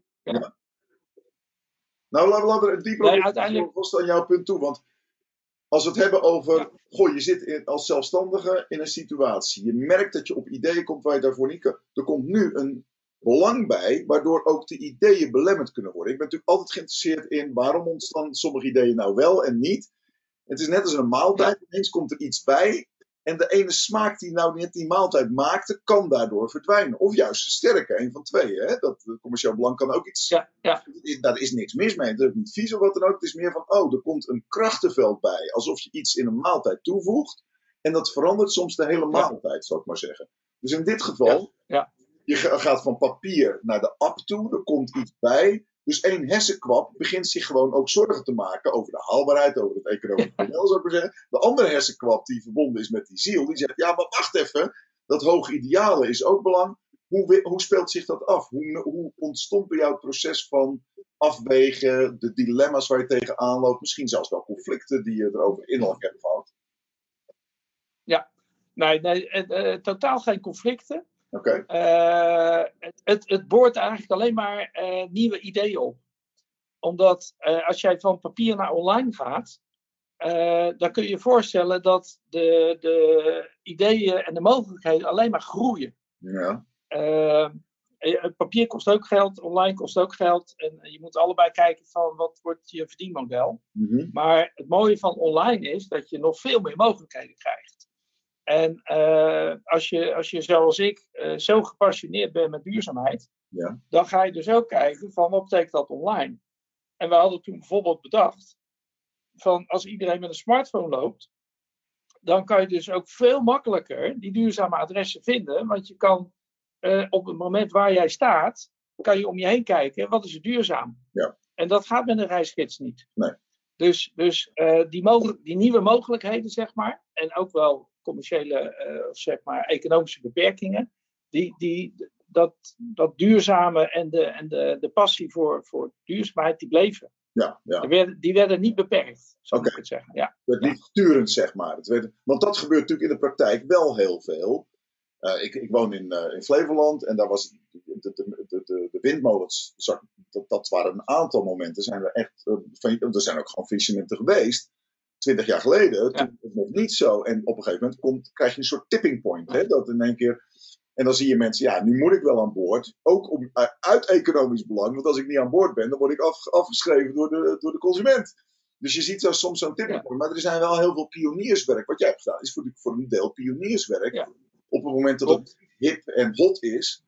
Nou, laten we er dieper Nee, uiteindelijk- vast aan jouw punt toe. Want als we het hebben over. Ja. Goh, je zit in, als zelfstandige in een situatie. Je merkt dat je op ideeën komt waar je daarvoor niet kan. Er komt nu een belang bij, waardoor ook de ideeën belemmerd kunnen worden. Ik ben natuurlijk altijd geïnteresseerd in waarom ontstaan sommige ideeën nou wel en niet. Het is net als een maaltijd, ineens komt er iets bij. En de ene smaak die nou net die maaltijd maakte, kan daardoor verdwijnen. Of juist sterker, een van twee. Hè? Dat eh, commercieel belang kan ook iets. Ja, ja. Daar is niks mis mee. Het is niet vies of wat dan ook. Het is meer van, oh, er komt een krachtenveld bij. Alsof je iets in een maaltijd toevoegt. En dat verandert soms de hele maaltijd, zou ik maar zeggen. Dus in dit geval, Ja. je ga- gaat van papier naar de app toe. Er komt iets bij. Dus één hersenkwap begint zich gewoon ook zorgen te maken over de haalbaarheid, over het economisch model, zou ik maar zeggen. De andere hersenkwap die verbonden is met die ziel, die zegt, ja, maar wacht even. Dat hoge ideale is ook belang. Hoe, hoe speelt zich dat af? Hoe, hoe ontstond bij jou het proces van afwegen, de dilemma's waar je tegenaan loopt, misschien zelfs wel conflicten die je erover innerlijk hebt gehad? Nee, nee eh, eh, totaal geen conflicten. Oké, Eh, het, het, het boort eigenlijk alleen maar eh, nieuwe ideeën op. Omdat eh, als jij van papier naar online gaat, dan kun je je voorstellen dat de, de ideeën en de mogelijkheden alleen maar groeien. ja, Eh, het papier kost ook geld, online kost ook geld. En je moet allebei kijken van wat wordt je verdienmodel. Mhm. Maar het mooie van online is dat je nog veel meer mogelijkheden krijgt. En eh, als, je, als je zoals ik eh, zo gepassioneerd bent met duurzaamheid, Ja. dan ga je dus ook kijken van wat betekent dat online. En we hadden toen bijvoorbeeld bedacht van als iedereen met een smartphone loopt, dan kan je dus ook veel makkelijker die duurzame adressen vinden. Want je kan eh, op het moment waar jij staat, kan je om je heen kijken, wat is er duurzaam? Ja. En dat gaat met een reisgids niet. Nee. Dus, dus die, die nieuwe mogelijkheden, zeg maar, en ook wel commerciële, eh, of zeg maar, economische beperkingen, die, die, dat, dat duurzame en de, en de, de passie voor, voor duurzaamheid, die bleven. ja, ja. Die, werden, die werden niet beperkt, zou ik het zeggen. Ja. Het werd niet sturend, zeg maar. Het werd, want dat gebeurt natuurlijk in de praktijk wel heel veel. Eh, ik, ik woon in, eh, in Flevoland en daar was de, de, de, de, windmolens, dat, dat waren een aantal momenten. Zijn er, echt, van, er zijn ook gewoon faillissementen geweest. Twintig jaar geleden, toen was het nog niet zo. En op een gegeven moment komt, krijg je een soort tipping point. Hè? Dat in één keer, en dan zie je mensen, ja, nu moet ik wel aan boord. Ook om, eh, uit economisch belang, want als ik niet aan boord ben, dan word ik af, afgeschreven door de, door de consument. Dus je ziet zo soms zo'n tipping point. Maar er zijn wel heel veel pionierswerk. Wat jij hebt gedaan is voor, voor een deel pionierswerk. Ja. Op het moment dat het hip en hot is,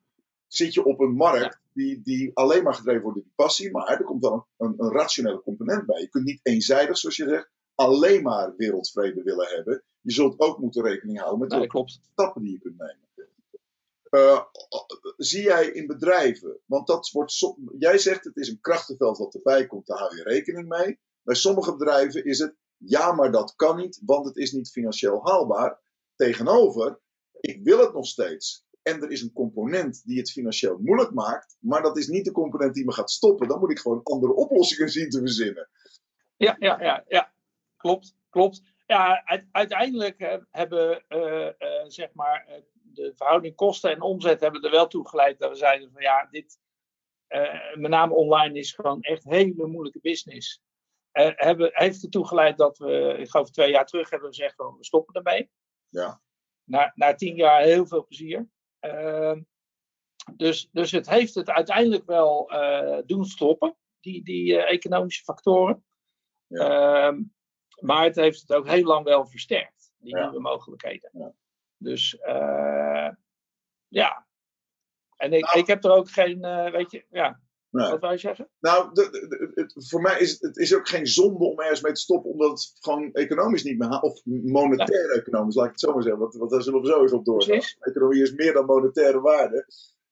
zit je op een markt die, die alleen maar gedreven wordt door die passie. Maar er komt wel een, een, een rationele component bij. Je kunt niet eenzijdig, zoals je zegt, alleen maar wereldvrede willen hebben. Je zult ook moeten rekening houden met Nee, de stappen die je kunt nemen. Eh, zie jij in bedrijven, want dat wordt, jij zegt het is een krachtenveld wat erbij komt, daar hou je rekening mee. Bij sommige bedrijven is het, ja, maar dat kan niet, want het is niet financieel haalbaar. Tegenover, ik wil het nog steeds. En er is een component die het financieel moeilijk maakt, maar dat is niet de component die me gaat stoppen. Dan moet ik gewoon andere oplossingen zien te verzinnen. Ja, ja, ja, ja. Klopt, klopt. Ja, uit- uiteindelijk hebben eh, eh, zeg maar eh, de verhouding kosten en omzet hebben er wel toe geleid dat we zeiden van ja, dit, met name online is gewoon echt hele moeilijke business. Hebben, heeft ertoe geleid dat we, ik geloof twee jaar terug hebben we gezegd van we stoppen ermee. Ja. Na, na tien jaar heel veel plezier. Ehm, dus, dus het heeft het uiteindelijk wel doen stoppen, die, die economische factoren. Ehm, maar het heeft het ook heel lang wel versterkt, die Ja. nieuwe mogelijkheden. Ja. Dus eh, ja. En ik, Nou. ik heb er ook geen, eh, weet je, ja, Nee. wat wou je zeggen? Nou, de, de- het, voor mij is het, het is ook geen zonde om ergens mee te stoppen, omdat het gewoon economisch niet meer haalt. Of monetair economisch, laat ik het zo maar zeggen. Want, want daar zullen we zo eens op doorgaan. Precies. Economie is meer dan monetaire waarde.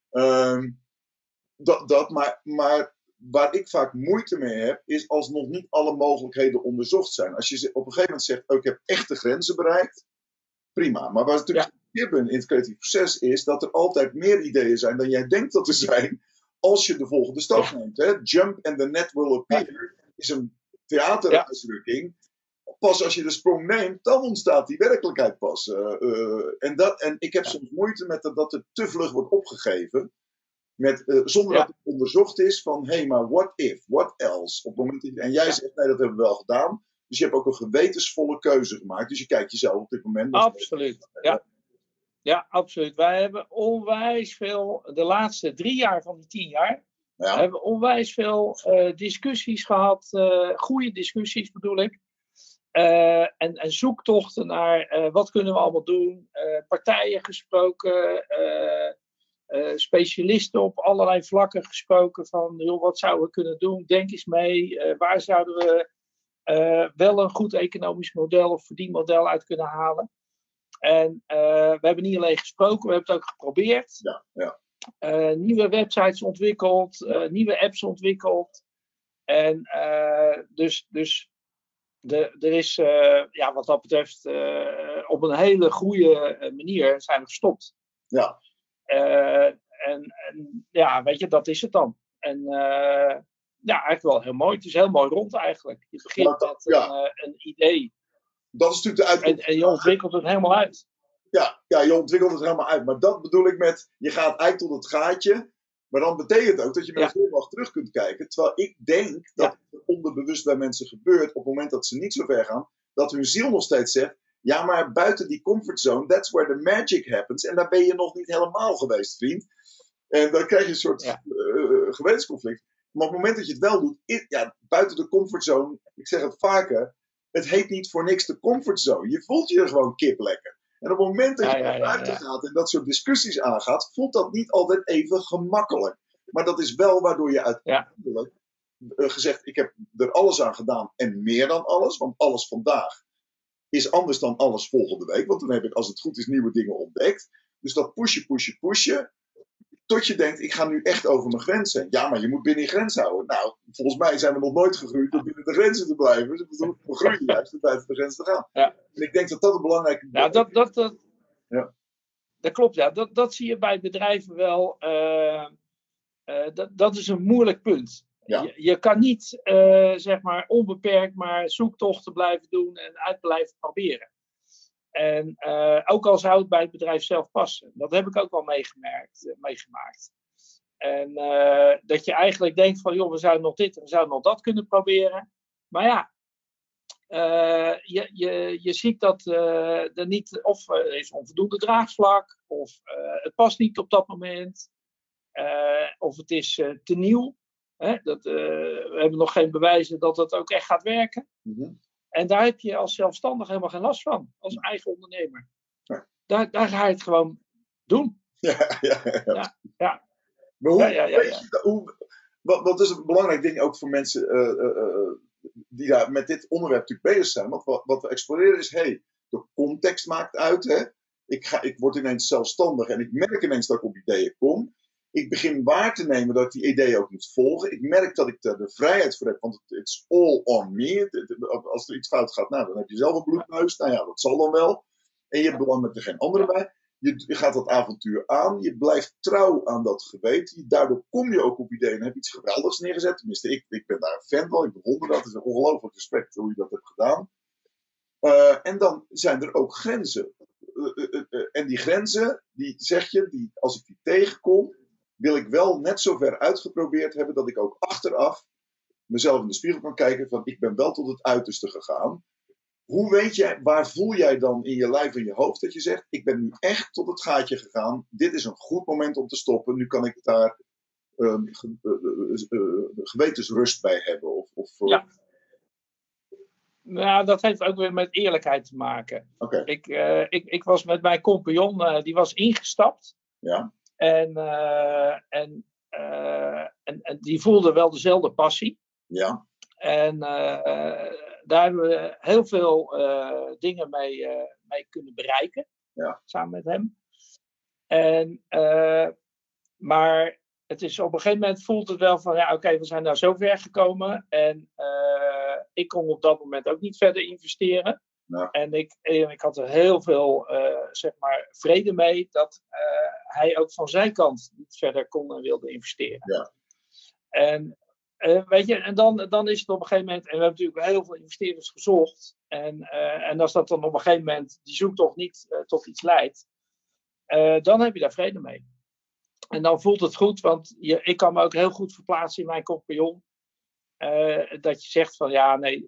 Ehm, dat, dat, maar, maar waar ik vaak moeite mee heb, is als nog niet alle mogelijkheden onderzocht zijn. Als je op een gegeven moment zegt, oh, ik heb echt de grenzen bereikt, prima. Maar waar het natuurlijk ja. in het creatief proces is, dat er altijd meer ideeën zijn dan jij denkt dat er zijn, als je de volgende stap Ja. neemt. Hè? Jump and the net will appear is een theateruitdrukking. Pas als je de sprong neemt, dan ontstaat die werkelijkheid pas. Eh, eh, en, dat, en ik heb soms moeite met dat, dat het te vlug wordt opgegeven. Met, eh, zonder Ja. dat het onderzocht is van, hé, hey, maar what if, what else? Op het moment dat, en jij Ja. zegt, nee, dat hebben we wel gedaan. Dus je hebt ook een gewetensvolle keuze gemaakt. Dus je kijkt jezelf op dit moment. Absoluut. Ja. Ja, absoluut. Wij hebben onwijs veel, de laatste drie jaar van die tien jaar, Ja. we hebben onwijs veel eh, discussies gehad, eh, goede discussies bedoel ik. En, en zoektochten naar wat kunnen we allemaal doen. Partijen gesproken, eh, specialisten op allerlei vlakken gesproken van joh, wat zouden we kunnen doen? Denk eens mee. Eh, waar zouden we eh, wel een goed economisch model of verdienmodel uit kunnen halen? En we hebben niet alleen gesproken, we hebben het ook geprobeerd. Ja, ja. Nieuwe websites ontwikkeld, nieuwe apps ontwikkeld. En dus, dus de, er is, ja, wat dat betreft, op een hele goede manier zijn we gestopt. Ja. Eh, en, en ja, weet je, dat is het dan. En eh, ja, eigenlijk wel heel mooi. Het is heel mooi rond eigenlijk. Je begint met ja. een, eh, een idee Dat is natuurlijk de en, uitkomst. en je ontwikkelt het helemaal uit. Ja, ja, je ontwikkelt het helemaal uit. Maar dat bedoel ik met, je gaat eigenlijk tot het gaatje. Maar dan betekent ook dat je met Ja. glimlach terug kunt kijken. Terwijl ik denk dat het onderbewust bij mensen gebeurt. op het moment dat ze niet zo ver gaan. dat hun ziel nog steeds zegt. Ja, maar buiten die comfortzone, that's where the magic happens. En daar ben je nog niet helemaal geweest, vriend. En dan krijg je een soort Ja. eh, gewetensconflict. Maar op het moment dat je het wel doet, ja, buiten de comfortzone, ik zeg het vaker, het heet niet voor niks de comfortzone. Je voelt je er gewoon kip lekker. En op het moment dat je ja, naar ja, buiten ja. gaat en dat soort discussies aangaat, voelt dat niet altijd even gemakkelijk. Maar dat is wel waardoor je uiteindelijk eh, gezegd, ik heb er alles aan gedaan en meer dan alles, want alles vandaag is anders dan alles volgende week, want dan heb ik, als het goed is, nieuwe dingen ontdekt. Dus dat pushen, pushen, pushen, tot je denkt, ik ga nu echt over mijn grens heen. Ja, maar je moet binnen je grens houden. Nou, volgens mij zijn we nog nooit gegroeid om binnen de grenzen te blijven. Dus we groeien juist om buiten de grens te gaan. Ja. En ik denk dat dat een belangrijke... Nou, dat, dat, dat, Ja. dat klopt, ja. Dat, dat zie je bij bedrijven wel. eh, eh, dat, dat is een moeilijk punt. Je, je kan niet, eh, zeg maar, onbeperkt maar zoektochten blijven doen en uit blijven proberen. En eh, ook al zou het bij het bedrijf zelf passen. Dat heb ik ook wel meegemerkt, eh, meegemaakt. En dat je eigenlijk denkt van, joh, we zouden nog dit en we zouden nog dat kunnen proberen. Maar ja, je, je, je ziet dat er niet, of er is onvoldoende draagvlak, of het past niet op dat moment, of het is te nieuw. Hè? Dat, eh, we hebben nog geen bewijzen dat het ook echt gaat werken. Mhm. En daar heb je als zelfstandig helemaal geen last van, als eigen ondernemer. Nee. Daar, daar ga je het gewoon doen. Ja, ja, ja. Ja, ja. Maar hoe, Ja, ja, ja, ja. je hoe, wat, wat is een belangrijk ding ook voor mensen eh, eh, die daar met dit onderwerp natuurlijk bezig zijn? Want wat, wat we exploreren is, hey, de context maakt uit. Hè? Ik, ga, ik word ineens zelfstandig en ik merk ineens dat ik op ideeën kom. Ik begin waar te nemen dat ik die ideeën ook moet volgen. Ik merk dat ik er de vrijheid voor heb, want het it's all on me. Als er iets fout gaat, nou, dan heb je zelf een bloedneus. Nou ja, dat zal dan wel. En je hebt belang met er geen andere bij. Je, gaat dat avontuur aan. Je blijft trouw aan dat geweten. Daardoor kom je ook op ideeën en heb iets geweldigs neergezet. Tenminste, ik, ik ben daar een fan van. Ik bewonder dat. Het is een ongelooflijk respect hoe je dat hebt gedaan. Eh, en dan zijn er ook grenzen. Eh, eh, en die grenzen, die zeg je, die, als ik die tegenkom, wil ik wel net zo ver uitgeprobeerd hebben dat ik ook achteraf mezelf in de spiegel kan kijken van ik ben wel tot het uiterste gegaan. Hoe weet jij, waar voel jij dan in je lijf en je hoofd dat je zegt, ik ben nu echt tot het gaatje gegaan. Dit is een goed moment om te stoppen. Nu kan ik daar ehm, ge- eh, eh, eh, gewetensrust bij hebben. Of, of, Ja. Nou, dat heeft ook weer met eerlijkheid te maken. Oké, Ik, ik, ik was met mijn compagnon, die was ingestapt. ja. En, eh, en, eh, en, en die voelde wel dezelfde passie. Ja, En eh, daar hebben we heel veel dingen mee, mee kunnen bereiken. Ja. Samen met hem. En, maar het is op een gegeven moment voelt het wel van, ja oké, we zijn daar zo ver gekomen. En ik kon op dat moment ook niet verder investeren. Ja. En ik, en ik had er heel veel, eh, zeg maar, vrede mee dat eh, hij ook van zijn kant niet verder kon en wilde investeren. Ja. En eh, weet je, en dan, dan is het op een gegeven moment, en we hebben natuurlijk heel veel investeerders gezocht. En, eh, en als dat dan op een gegeven moment, die zoektocht niet eh, tot iets leidt, eh, dan heb je daar vrede mee. En dan voelt het goed, want je, ik kan me ook heel goed verplaatsen in mijn compagnon. Eh, dat je zegt van ja, nee,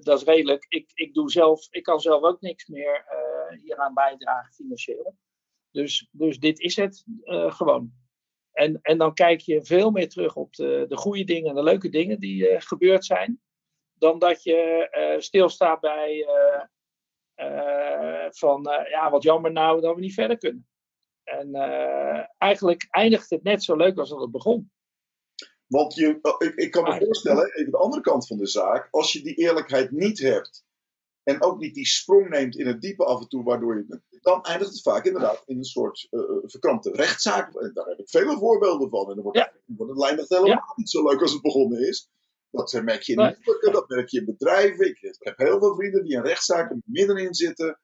dat is redelijk. Ik, ik, doe zelf, ik kan zelf ook niks meer eh, hieraan bijdragen financieel. Dus, dus dit is het eh, gewoon. En, en dan kijk je veel meer terug op de, de goede dingen en de leuke dingen die gebeurd zijn. Dan dat je stilstaat bij van ja, wat jammer nou dat we niet verder kunnen. En eigenlijk eindigt het net zo leuk als dat het begon. Want je, ik, ik kan me voorstellen, even de andere kant van de zaak, als je die eerlijkheid niet hebt en ook niet die sprong neemt in het diepe af en toe, waardoor je. Dan eindigt het vaak inderdaad in een soort uh, verkrampte rechtszaak. En daar heb ik vele voorbeelden van. En dan wordt, ja. wordt het helemaal ja. niet zo leuk als het begonnen is. Dat merk je in nee. dat merk je in bedrijven. Ik, ik, heb heel veel vrienden die in rechtszaken middenin zitten.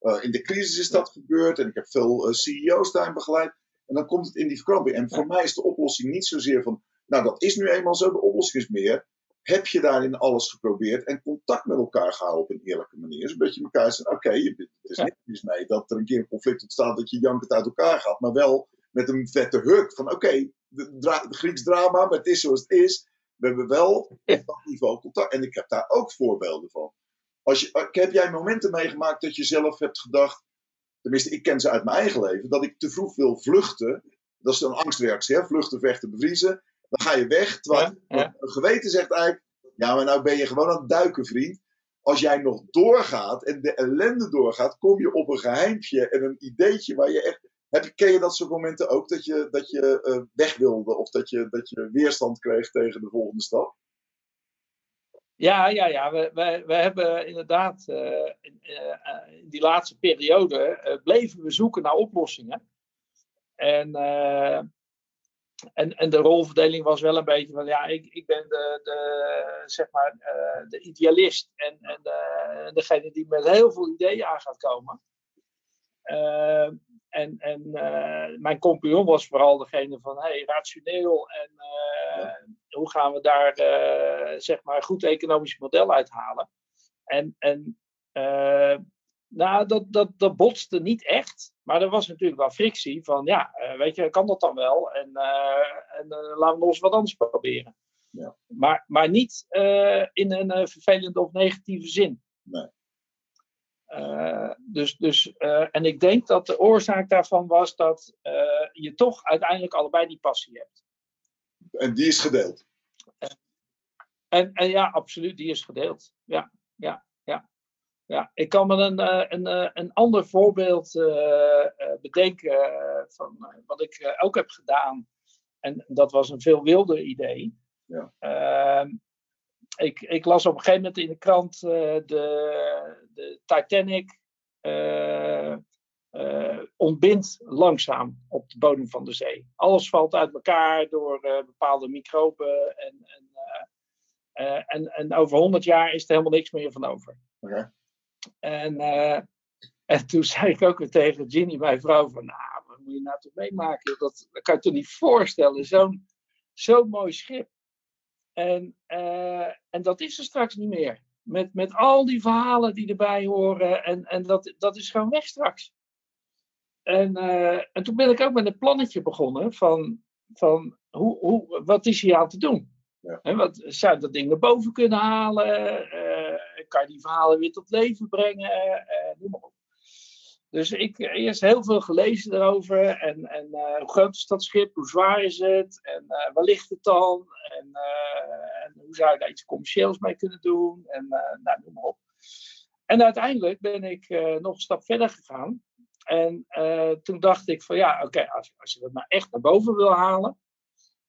Uh, in de crisis is dat gebeurd en ik heb veel CEO's daarin begeleid. En dan komt het in die verkramping. En voor mij is de oplossing niet zozeer van. Nou, dat is nu eenmaal zo. De oplossing is meer heb je daarin alles geprobeerd en contact met elkaar gehouden op een eerlijke manier. Dus een beetje elkaar zeggen, oké, okay, het is niks mee dat er een keer een conflict ontstaat dat je jankend uit elkaar gaat, maar wel met een vette huk van oké, okay, de, Grieks drama, maar het is zoals het is. We hebben wel op dat niveau contact. En ik heb daar ook voorbeelden van. Als je, heb jij momenten meegemaakt dat je zelf hebt gedacht, tenminste ik ken ze uit mijn eigen leven, dat ik te vroeg wil vluchten. Dat is een angstreactie, hè? vluchten, vechten, bevriezen. Dan ga je weg. Terwijl ja, ja. een geweten zegt eigenlijk: Ja, maar nou ben je gewoon aan het duiken, vriend. Als jij nog doorgaat en de ellende doorgaat, kom je op een geheimpje en een ideetje waar je echt. Heb, ken je dat soort momenten ook dat je, dat je uh, weg wilde of dat je, dat je weerstand kreeg tegen de volgende stap? Ja, ja, ja. We, we, we hebben inderdaad uh, in, uh, in, die laatste periode bleven we zoeken naar oplossingen. En en, en de rolverdeling was wel een beetje van ja, ik, ik ben de, de, zeg maar, uh, de idealist en, en de, degene die met heel veel ideeën aan gaat komen. Uh, en en uh, mijn compagnon was vooral degene van hey, rationeel en hoe gaan we daar zeg maar een goed economisch model uithalen. En, en nou, dat, dat, dat botste niet echt. Maar er was natuurlijk wel frictie van, ja, uh, weet je, kan dat dan wel? En, uh, en uh, laten we ons wat anders proberen. Ja. Maar, maar niet in een vervelende of negatieve zin. Nee. dus, dus, en ik denk dat de oorzaak daarvan was dat je toch uiteindelijk allebei die passie hebt. En die is gedeeld. En, en ja, absoluut, die is gedeeld. Ja, ja. Ja, ik kan me een, eh, een, een, eh, een ander voorbeeld uh, bedenken van wat ik ook heb gedaan. En dat was een veel wilder idee. Ja. Ehm, ik, ik las op een gegeven moment in de krant de, de Titanic ontbindt langzaam op de bodem van de zee. Alles valt uit elkaar door bepaalde microben. En, en, en, en over honderd jaar is er helemaal niks meer van over. Okay. En, uh, en toen <laughs> zei ik ook weer tegen Ginny, mijn vrouw, van nou, wat moet je nou toch meemaken? Dat, dat kan je toch niet voorstellen, zo'n zo'n mooi schip. En, uh, en dat is er straks niet meer. Met, met al die verhalen die erbij horen. En, en dat, dat is gewoon weg straks. En, uh, en toen ben ik ook met een plannetje begonnen van, van hoe, hoe, wat is hier aan te doen? Ja. En wat, zou je dat ding naar boven kunnen halen? Kan je die verhalen weer tot leven brengen, uh, noem maar op. Dus ik heb eerst heel veel gelezen erover. En, en uh, hoe groot is dat schip? Hoe zwaar is het? En waar ligt het dan? En, en, hoe zou je daar iets commercieels mee kunnen doen? En nou, noem maar op. En uiteindelijk ben ik nog een stap verder gegaan. En toen dacht ik van ja, oké, als, als, je dat nou echt naar boven wil halen,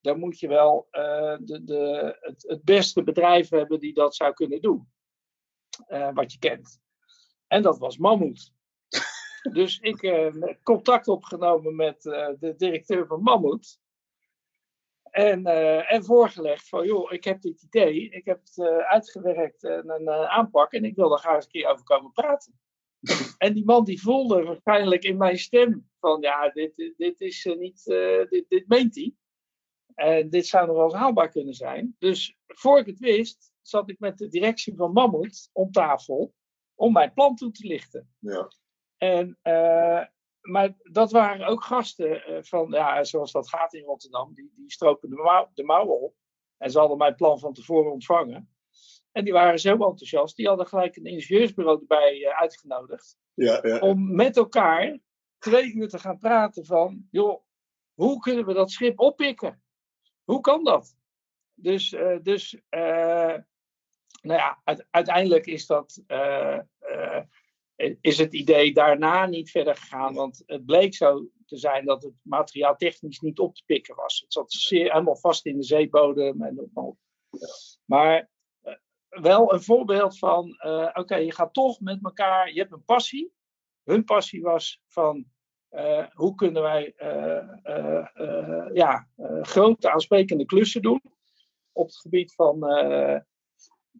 dan moet je wel de, de, het, het beste bedrijf hebben die dat zou kunnen doen uh, wat je kent. En dat was Mammoet. <laughs> dus ik heb uh, contact opgenomen met uh, de directeur van Mammoet. En, en voorgelegd van, joh, ik heb dit idee, ik heb het uitgewerkt en een aanpak en ik wil daar graag eens een keer over komen praten. <laughs> en die man die voelde waarschijnlijk in mijn stem van, ja, dit, dit is niet, dit, dit meent hij. En dit zou nog wel eens haalbaar kunnen zijn. Dus voor ik het wist, zat ik met de directie van Mammoet om tafel om mijn plan toe te lichten. Ja. En, uh, maar dat waren ook gasten uh, van, ja, zoals dat gaat in Rotterdam, die, die stropen de, mouw, de mouwen op. En ze hadden mijn plan van tevoren ontvangen. En die waren zo enthousiast, die hadden gelijk een ingenieursbureau erbij uh, uitgenodigd. Ja, ja. Om met elkaar twee uur te gaan praten van, joh, hoe kunnen we dat schip oppikken? Hoe kan dat? Dus, dus uh, nou ja, uiteindelijk is dat, uh, is het idee daarna niet verder gegaan, want het bleek zo te zijn dat het materiaal technisch niet op te pikken was. Het zat zeer, helemaal vast in de zeebodem. En, maar wel een voorbeeld van, oké, je gaat toch met elkaar, je hebt een passie. Hun passie was van, hoe kunnen wij ja, grote aansprekende klussen doen op het gebied van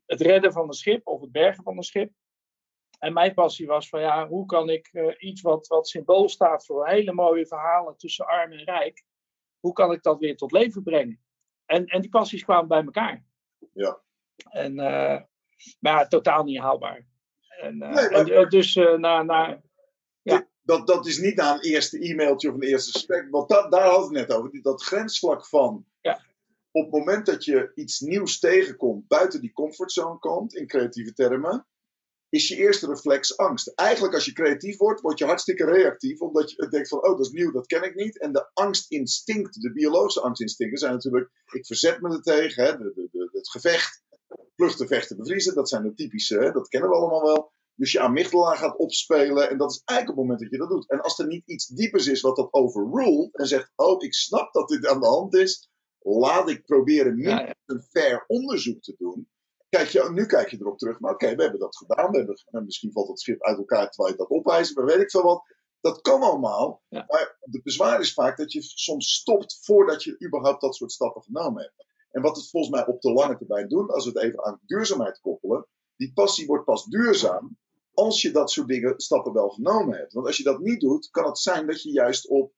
het redden van een schip of het bergen van een schip. En mijn passie was van ja, hoe kan ik iets wat, wat symbool staat voor hele mooie verhalen tussen arm en rijk, hoe kan ik dat weer tot leven brengen? En, en die passies kwamen bij elkaar. Ja. En, maar totaal niet haalbaar. En, nee, maar... en dus na, na, ja. Dat, dat is niet na een eerste e-mailtje of een eerste gesprek. Want dat, daar hadden we het net over. Dat grensvlak van. Ja. Op het moment dat je iets nieuws tegenkomt, buiten die comfortzone komt, in creatieve termen, is je eerste reflex angst. Eigenlijk als je creatief wordt, word je hartstikke reactief, omdat je denkt van, oh dat is nieuw, dat ken ik niet. En de angstinstinct, de biologische angstinstincten zijn natuurlijk, ik verzet me er tegen, hè, de, de, het gevecht, vluchten, vechten, bevriezen, dat zijn de typische, hè, dat kennen we allemaal wel. Dus je amygdala gaat opspelen. En dat is eigenlijk het moment dat je dat doet. En als er niet iets diepers is wat dat overruled. En zegt: Oh, ik snap dat dit aan de hand is. Laat ik proberen ja. een fair onderzoek te doen. Kijk je, nu kijk je erop terug. Maar oké, we hebben dat gedaan. We hebben, misschien valt het schip uit elkaar terwijl je dat opwijst. Maar weet ik veel wat. Dat kan allemaal. Ja. Maar het bezwaar is vaak dat je soms stopt voordat je überhaupt dat soort stappen genomen hebt. En wat het volgens mij op de lange termijn doen, als we het even aan duurzaamheid koppelen. Die passie wordt pas duurzaam als je dat soort dingen, stappen wel genomen hebt. Want als je dat niet doet, kan het zijn dat je juist op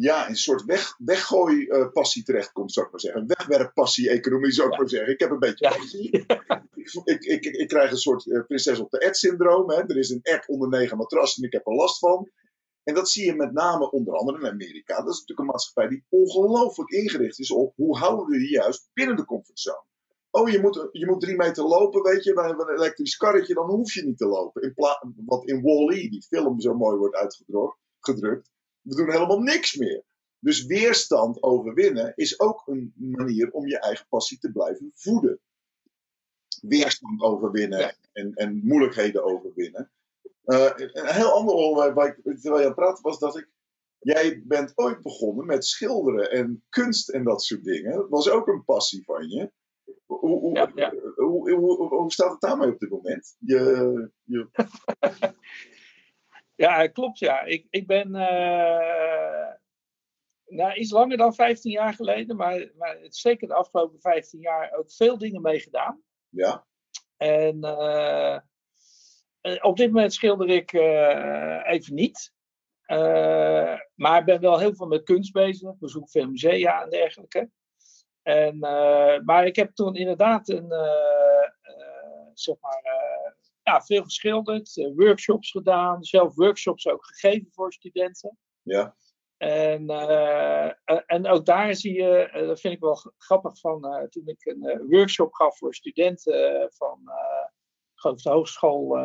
ja, een soort weg, weggooi-passie terechtkomt, zou ik maar zeggen. Wegwerppassie-economie, zou ik ja. maar zeggen. Ik heb een beetje passie. ik, <laughs> ik, ik, ik, krijg een soort uh, prinses op de ed-syndroom. Er is een app onder negen matrassen en ik heb er last van. En dat zie je met name onder andere in Amerika. Dat is natuurlijk een maatschappij die ongelooflijk ingericht is op hoe houden we je juist binnen de comfortzone. Oh, je moet, je moet drie meter lopen, weet je, bij een elektrisch karretje, dan hoef je niet te lopen. In wat in Wall-E, die film zo mooi wordt uitgedrukt. We doen helemaal niks meer. Dus weerstand overwinnen is ook een manier om je eigen passie te blijven voeden. Weerstand overwinnen ja. en, en moeilijkheden overwinnen. Uh, een heel ander onderwerp waar ik terwijl je praten was dat ik. Jij bent ooit begonnen met schilderen en kunst en dat soort dingen. Dat was ook een passie van je. Hoe, hoe, ja, ja. Hoe, hoe, staat het daarmee op dit moment? Je, je... <laughs> ja, klopt ja. Ik, ik ben uh, nou, iets langer dan 15 jaar geleden, maar, maar zeker de afgelopen 15 jaar ook veel dingen meegedaan. Ja. En uh, op dit moment schilder ik uh, even niet. maar ik ben wel heel veel met kunst bezig. Bezoek veel musea en dergelijke. En, maar ik heb toen inderdaad een, zeg maar, ja, veel geschilderd, workshops gedaan, zelf workshops ook gegeven voor studenten. Ja. En, en ook daar zie je, dat vind ik wel grappig van, toen ik een workshop gaf voor studenten van de hogeschool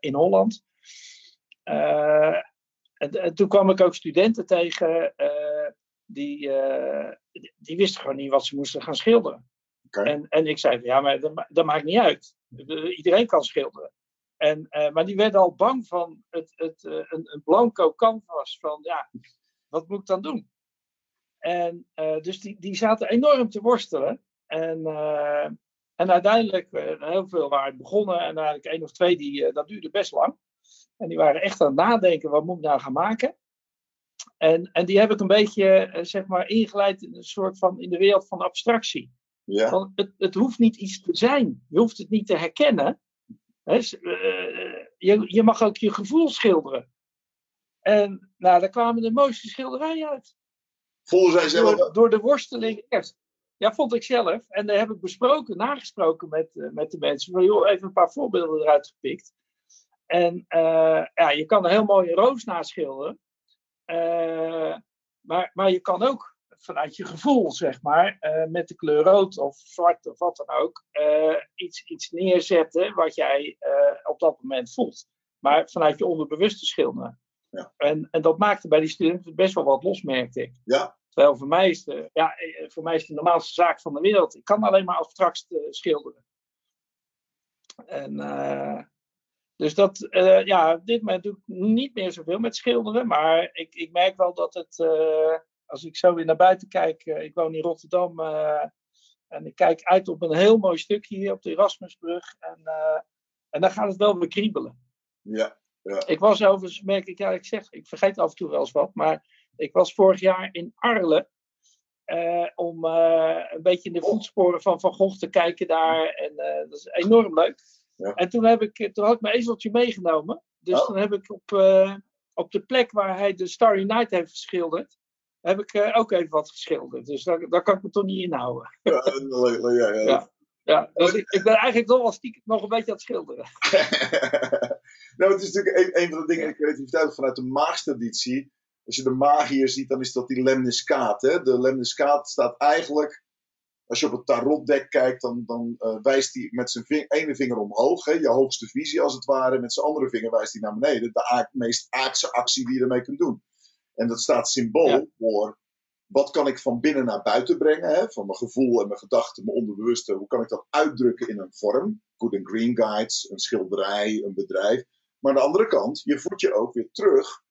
in Holland. En, en, toen kwam ik ook studenten tegen die, die wisten gewoon niet wat ze moesten gaan schilderen. Okay. En, en ik zei, ja, maar dat, dat maakt niet uit. Iedereen kan schilderen. En, uh, maar die werden al bang van het, het, uh, een, een blanco canvas. Van ja, wat moet ik dan doen? En dus die, die zaten enorm te worstelen. En, en uiteindelijk, heel veel waren begonnen. En eigenlijk één of twee, die, dat duurde best lang. En die waren echt aan het nadenken, wat moet ik nou gaan maken? En, en die heb ik een beetje, zeg maar, ingeleid in een soort van, in de wereld van abstractie. Ja. Want het, het hoeft niet iets te zijn. Je hoeft het niet te herkennen. He, je, je mag ook je gevoel schilderen. En nou, daar kwamen de mooiste schilderijen uit. Vonden zij zelf? Door, door de worsteling eerst. Ja, vond ik zelf. En daar heb ik besproken, nagesproken met, uh, met de mensen. Van, joh, even een paar voorbeelden eruit gepikt. En uh, ja, je kan een heel mooie roos naschilderen. Uh, maar, maar je kan ook vanuit je gevoel, zeg maar, uh, met de kleur rood of zwart of wat dan ook, uh, iets, iets neerzetten wat jij op dat moment voelt. Maar vanuit je onderbewuste schilderen. Ja. En, en dat maakte bij die studenten best wel wat los, merkte ik. Ja. Terwijl voor mij is de, ja, eh, voor mij is het de normaalste zaak van de wereld. Ik kan alleen maar abstract eh, schilderen. En, eh, dus dat, eh, ja, op dit moment doe ik niet meer zoveel met schilderen. Maar ik, ik merk wel dat het, eh, als ik zo weer naar buiten kijk. eh, ik woon in Rotterdam. eh, en ik kijk uit op een heel mooi stukje hier op de Erasmusbrug. En, eh, en dan gaat het wel weer kriebelen. Ja. Ik was overigens, merk ik, ja, ik zeg, ik vergeet af en toe wel eens wat, maar ik was vorig jaar in Arles eh, om een beetje in de voetsporen van Van Gogh te kijken daar. En dat is enorm leuk. Ja. En toen, heb ik, toen had ik mijn ezeltje meegenomen. Dus Oh. dan heb ik op, op de plek waar hij de Starry Night heeft geschilderd, heb ik eh, ook even wat geschilderd. Dus daar, daar kan ik me toch niet inhouden. Ja, ja, ja, ja. Ja. Ja, dus ik, ik ben eigenlijk nog wel stiekem nog een beetje aan het schilderen. <laughs> nou, het is natuurlijk een, een van de dingen in de creativiteit vanuit de maagstraditie. Als je de magier ziet, dan is dat die lemniscaat. Hè? De lemniscaat staat eigenlijk, als je op het tarotdek kijkt, dan, dan eh, wijst hij met zijn ving- ene vinger omhoog. Hè? Je hoogste visie als het ware. Met zijn andere vinger wijst hij naar beneden. De aard- meest aardse actie die je ermee kunt doen. En dat staat symbool Ja. voor wat kan ik van binnen naar buiten brengen. Hè? Van mijn gevoel en mijn gedachten, mijn onderbewuste. Hoe kan ik dat uitdrukken in een vorm? Good and Green Guides, een schilderij, een bedrijf. Maar aan de andere kant, je voedt je ook weer terug.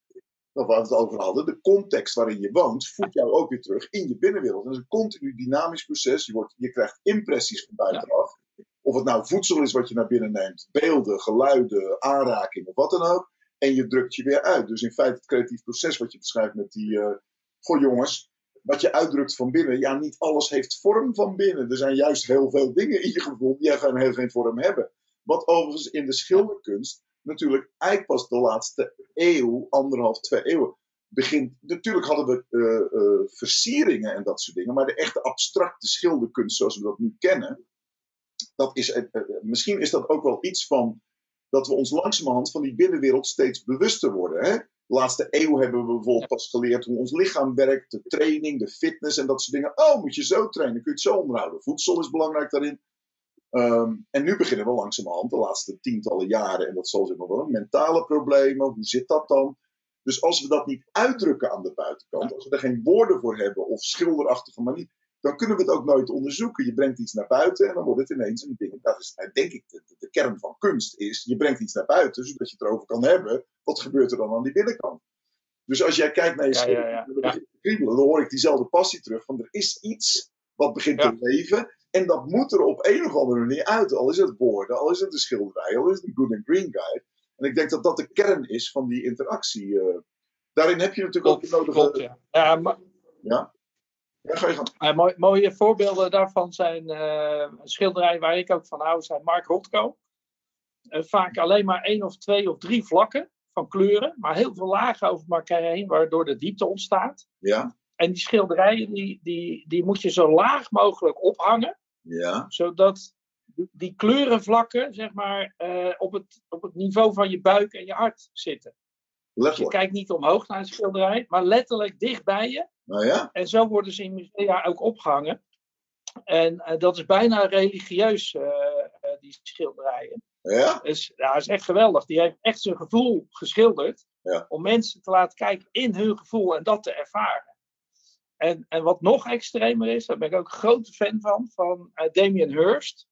Waar we het over hadden, de context waarin je woont, voedt jou ook weer terug in je binnenwereld. Dat is een continu dynamisch proces. Je, wordt, je krijgt impressies van buitenaf. Of het nou voedsel is wat je naar binnen neemt, beelden, geluiden, aanraking of wat dan ook. En je drukt je weer uit. Dus in feite het creatief proces wat je beschrijft met die. eh goh jongens, wat je uitdrukt van binnen. Ja, niet alles heeft vorm van binnen. Er zijn juist heel veel dingen in je gevoel die gewoon heel geen vorm hebben. Wat overigens in de schilderkunst natuurlijk eigenlijk pas de laatste eeuw, anderhalf, twee eeuwen, begint. Natuurlijk hadden we eh, eh, versieringen en dat soort dingen, maar de echte abstracte schilderkunst zoals we dat nu kennen, dat is, misschien is dat ook wel iets van dat we ons langzamerhand van die binnenwereld steeds bewuster worden. Hè? De laatste eeuw hebben we bijvoorbeeld pas geleerd hoe ons lichaam werkt, de training, de fitness en dat soort dingen. Oh, moet je zo trainen, kun je het zo onderhouden. Voedsel is belangrijk daarin. Ehm, en nu beginnen we langzamerhand, de laatste tientallen jaren, en dat zal zich nog wel, mentale problemen, hoe zit dat dan? Dus als we dat niet uitdrukken aan de buitenkant, als we er geen woorden voor hebben of schilderachtige manier, dan kunnen we het ook nooit onderzoeken. Je brengt iets naar buiten en dan wordt het ineens een ding. Dat is eh, denk ik de, de- kern van kunst is, je brengt iets naar buiten, zodat je het erover kan hebben. Wat gebeurt er dan aan die binnenkant? Dus als jij kijkt naar je Ja, schilder, ja, ja, ja. kriebelen, dan hoor ik diezelfde passie terug. Van er is iets wat begint te leven. En dat moet er op een of andere manier uit. Al is het woorden, al is het een schilderij, al is het een good and green guide. En ik denk dat dat de kern is van die interactie. eh. daarin heb je natuurlijk ook de nodige... klopt, ja. Ja, maar, Ja? Ja, ga je gang. Eh, mooi- mooie voorbeelden daarvan zijn eh schilderijen waar ik ook van hou, zijn Mark Rothko. Eh, vaak alleen maar één of twee of drie vlakken van kleuren, maar heel veel lagen over elkaar heen, waardoor de diepte ontstaat. Ja? En die schilderijen die, die, die moet je zo laag mogelijk ophangen, Ja? zodat die- kleurenvlakken zeg maar, op, het, op het niveau van je buik en je hart zitten. Dus je kijkt niet omhoog naar een schilderij, maar letterlijk dicht bij je. Nou ja? En zo worden ze in musea ook opgehangen. En eh, dat is bijna religieus, eh, eh, die schilderijen. Ja? Dus ja, dat is echt geweldig. Die heeft echt zijn gevoel geschilderd. Ja. Om mensen te laten kijken in hun gevoel en dat te ervaren. En, en wat nog extremer is, daar ben ik ook een grote fan van, van Damien Hirst.